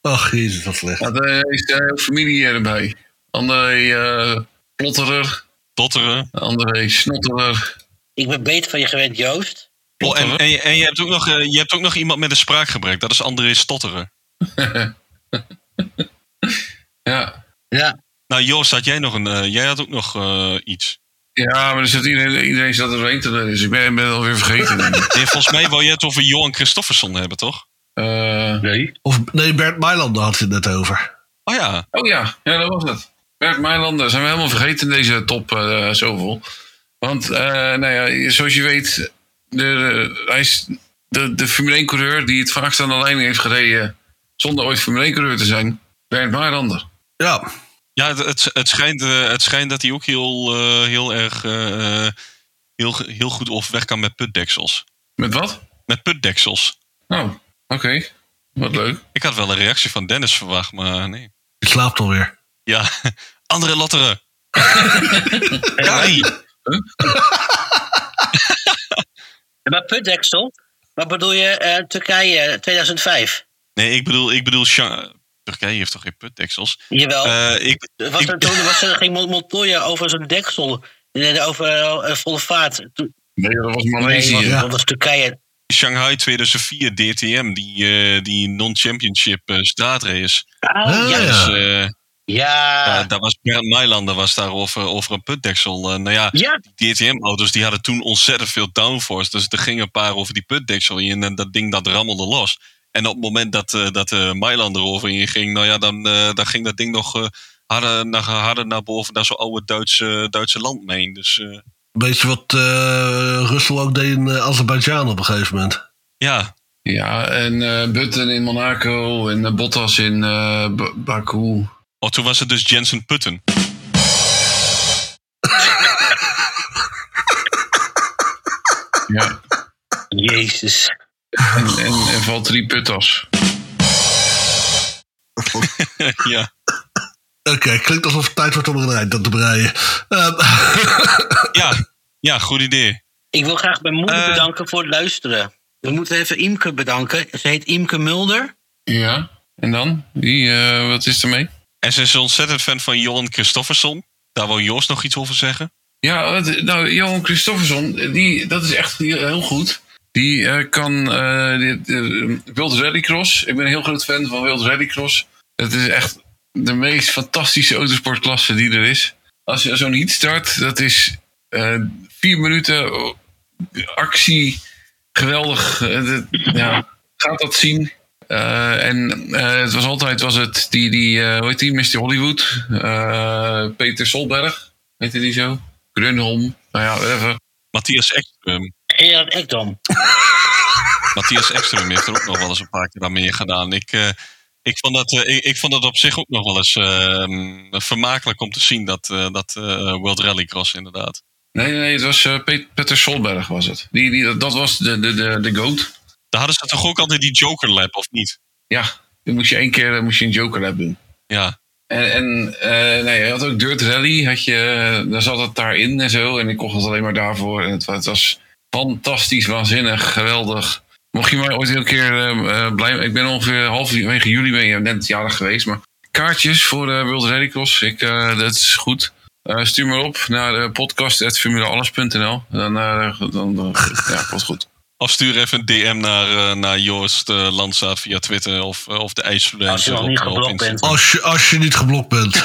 Ach, jezus, wat slecht. Er is de hele familie erbij. André eh Plotterer, Lotteren. André Snotterer. ik ben beter van je gewend, Joost. Oh, en, en, je- en je, hebt ook nog, eh, je hebt ook nog iemand met een spraakgebrek. Dat is André Stotteren. [LAUGHS] Ja. Ja. Nou, Joost, had jij nog een. eh, jij had ook nog eh, iets. ja, maar er zit iedereen, iedereen zat er te dus ik ben, ben het alweer vergeten. [LAUGHS] Nee, volgens mij wou je het over Johan Christofferson hebben, toch? Eh, Nee. Of nee, Bert Mailander had het net over. Oh ja. oh ja, ja, dat was het. Bert Meilander zijn we helemaal vergeten in deze top eh, zoveel. Want, eh, nou ja, zoals je weet, de, de- hij is de, de Formule 1 coureur die het vaakst aan de lijn heeft gereden zonder ooit Formule 1 coureur te zijn. Bert Meilander. Ja, Ja, het, het, het, schijnt, eh, het schijnt dat hij ook heel, eh, heel erg. eh, eh, heel, heel goed overweg kan met putdeksels. Met wat? Met putdeksels. Oh, oké. Wat leuk. Ik had wel een reactie van Dennis verwacht, maar nee. je slaapt alweer. Ja, andere Lotteren. Kai. Maar putdeksel, wat bedoel je eh, Turkije 2005? Nee, ik bedoel, ik bedoel Sha- Turkije heeft toch geen putdeksels? Jawel. Eh, ik, was ik- er, toen was er, ging Mont- Montoya over zijn deksel. eh, Over eh, volle vaart. Nee, dat was Maleisië. dat was- Ja. dat was Turkije. Shanghai 2004 DTM, die, eh, die non-championship eh, straatrace. Oh, Ah, ja. Dus, eh, Ja. ja, daar was Bernd Mailander was daar over, over een putdeksel. Eh, nou ja, Ja, die DTM-auto's die hadden toen ontzettend veel downforce. Dus er gingen een paar over die putdeksel in en dat ding dat rammelde los. En op het moment dat, eh dat eh Mailander erover ging, nou ja, dan, eh, dan ging dat ding nog eh, harder, naar, harder naar boven naar zo'n oude Duitse, Duitse landmeen. Dus eh, Weet je wat eh Russell ook deed in Azerbeidzjan op een gegeven moment? ja, Ja, en eh Button in Monaco en Bottas in eh, Ba- Baku. Oh, toen was het dus Jensen Putten. [LAUGHS] Ja, jezus. en, en, en Valtteri Puttas. [LAUGHS] ja. Oké, klinkt alsof het tijd wordt om een eind aan te breien. Ehm, [LAUGHS] Ja, ja, goed idee. Ik wil graag mijn moeder Eh. bedanken voor het luisteren. We moeten even Imke bedanken. Ze heet Imke Mulder. Ja, en dan? Wie, eh, wat is er mee? En ze is ontzettend fan van Johan Christofferson. Daar wil Joost nog iets over zeggen. Ja, nou, Johan Christofferson, die, dat is echt heel goed. Die eh, kan de, Wild Rallycross. Ik ben een heel groot fan van Wild Rallycross. Het is echt de meest fantastische autosportklasse die er is. Als je zo'n heat start, dat is vier minuten actie. Geweldig. Ja, gaat dat zien. Eh, en eh, het was altijd was het die, die eh, hoe heet die, Mr. Hollywood. Eh, Peter Solberg. Heette die zo? Grunholm. Nou ja, whatever. Matthias Ekström. Gerard Ekdom. [LAUGHS] Matthias Ekström heeft er ook nog wel eens een paar keer aan mee gedaan. Ik, eh, Ik vond, dat, ik, ik vond dat op zich ook nog wel eens eh, vermakelijk om te zien, dat, eh, dat eh, World Rallycross inderdaad. Nee, nee, het was eh, Pet- Peter Solberg was het. Die, die, dat was de, de, de, de GOAT. Daar hadden ze toch ook altijd die Joker Lab, of niet? Ja, dan moest je één keer eh, moest je een Joker Lab doen. Ja, En, en eh, nee, je had ook Dirt Rally, had je, eh, daar zat het daarin en zo. En ik kocht het alleen maar daarvoor. En het, wa- het was fantastisch, waanzinnig, geweldig. Mocht je mij ooit een keer eh, blij... Ik ben ongeveer halverwege juli ben je net jarig geweest. Maar kaartjes voor de World Rallycross, ik, dat is goed. Stuur me op naar podcast.formulealles.nl. Dan, dan, dan [LAUGHS] ja, wordt goed. Of stuur even een DM naar, eh, naar Joost uh, Landsaat via Twitter of, eh, of de IJsstudent. Als je nog niet geblokt bent. Als je, als je niet geblokt bent. [LAUGHS]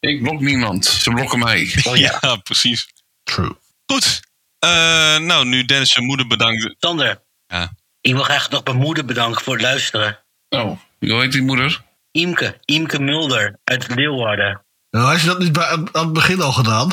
Ik blok niemand, ze blokken mij. Oh [LAUGHS] ja. ja, precies. True. Goed. Eh, nou, nu Dennis zijn moeder bedankt. Sander, Ja. ik wil graag nog mijn moeder bedanken voor het luisteren. Oh, hoe heet die moeder? Imke, Imke Mulder uit Leeuwarden. Nou, had je dat niet bij, aan het begin al gedaan?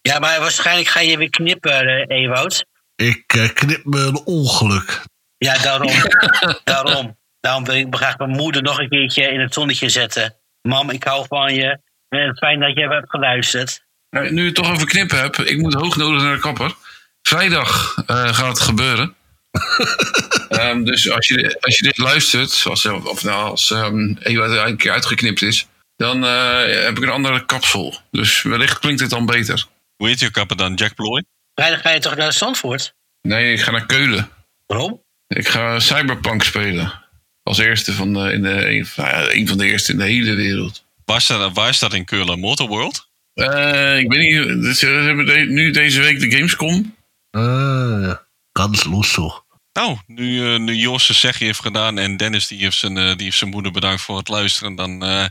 Ja, maar waarschijnlijk ga je weer knippen, eh, Ewout. Ik eh, knip me een ongeluk. Ja, daarom. [LAUGHS] daarom. Daarom wil ik graag mijn moeder nog een keertje in het zonnetje zetten. Mam, ik hou van je. En fijn dat je hebt geluisterd. Nou, nu je het toch over knippen heb, ik moet hoog nodig naar de kapper. Vrijdag eh, gaat het gebeuren. [LAUGHS] Ehm, dus als je, als je dit luistert, als, of nou, als um, Ewa een keer uitgeknipt is, dan eh, heb ik een andere kapsel. Dus wellicht klinkt het dan beter. Hoe heet je kapper dan? Jack Ploy? Vrijdag ga je toch naar Zandvoort? Nee, ik ga naar Keulen. Waarom? Ik ga Cyberpunk spelen. Als eerste van de, in de, een, nou een van de eerste in de hele wereld. Waar staat, waar staat in Keulen? Motorworld? Eh, ik weet niet, dus, eh, ze hebben de- nu deze week de Gamescom. Ah, kansloos toch. Nou, nu, eh, nu Joost zijn zegje heeft gedaan en Dennis die heeft, zijn, eh, die heeft zijn moeder bedankt voor het luisteren, dan, eh,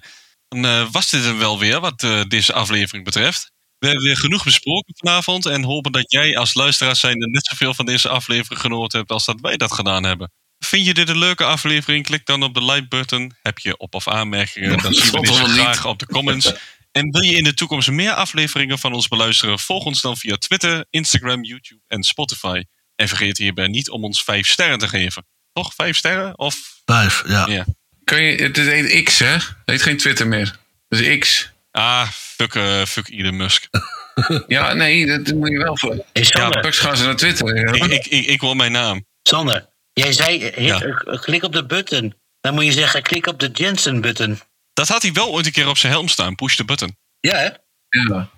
dan eh, was dit hem wel weer wat eh, deze aflevering betreft. We hebben weer genoeg besproken vanavond en hopen dat jij als luisteraar zijnde net zoveel van deze aflevering genoten hebt als dat wij dat gedaan hebben. Vind je dit een leuke aflevering? Klik dan op de like button. Heb je op- of aanmerkingen? Dan zien we Dat deze graag op de comments. [LAUGHS] En wil je in de toekomst meer afleveringen van ons beluisteren? Volg ons dan via Twitter, Instagram, YouTube en Spotify. En vergeet hierbij niet om ons 5 sterren te geven. Toch? 5 sterren? Of Vijf, ja. Ja. Kan je, het heet X, hè? Het heet geen Twitter meer. Het is X. Ah, fuck, eh, fuck Elon Musk. [LAUGHS] Ja, nee, dat moet je wel voor. Hey, Sander, Straks gaan ze naar Twitter. ja. ik, ik, ik, ik wil mijn naam. Sander, jij zei, eh, hit, Ja. eh, klik op de button. Dan moet je zeggen, klik op de Jensen-button. Dat had hij wel ooit een keer op zijn helm staan. Push the button. Ja, hè? Ja.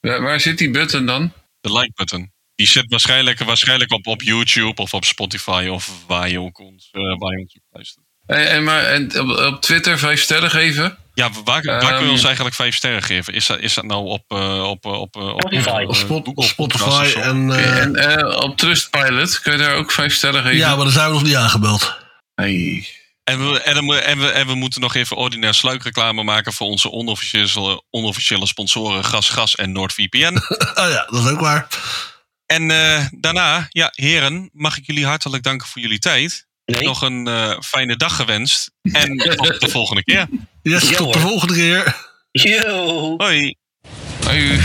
Waar, waar zit die button dan? De like button. Die zit waarschijnlijk, waarschijnlijk op, op YouTube of op Spotify of waar je ook ons, eh, waar je ons ook luistert. En, en, maar, en op, op Twitter vijf sterren geven? Ja, waar, waar kunnen we Ehm. ons eigenlijk 5 sterren geven? Is dat, is dat nou op, eh, op, eh, op, eh, op, Spotify. eh, Op Spot- Spotify en... eh, En eh, op Trustpilot kun je daar ook vijf sterren geven? ja, maar daar zijn we nog niet aangebeld. Nee. En we, en, we, en we moeten nog even ordinair sluikreclame maken voor onze onofficiële, onofficiële sponsoren Gas Gas en NordVPN. [LAUGHS] oh ja, dat is ook waar. en eh, daarna, ja, heren, mag ik jullie hartelijk danken voor jullie tijd. Nee. Nog een eh, fijne dag gewenst. En tot de volgende keer. Yes, [LAUGHS] Ja, tot de volgende keer. Yo. Hoi. Hoi.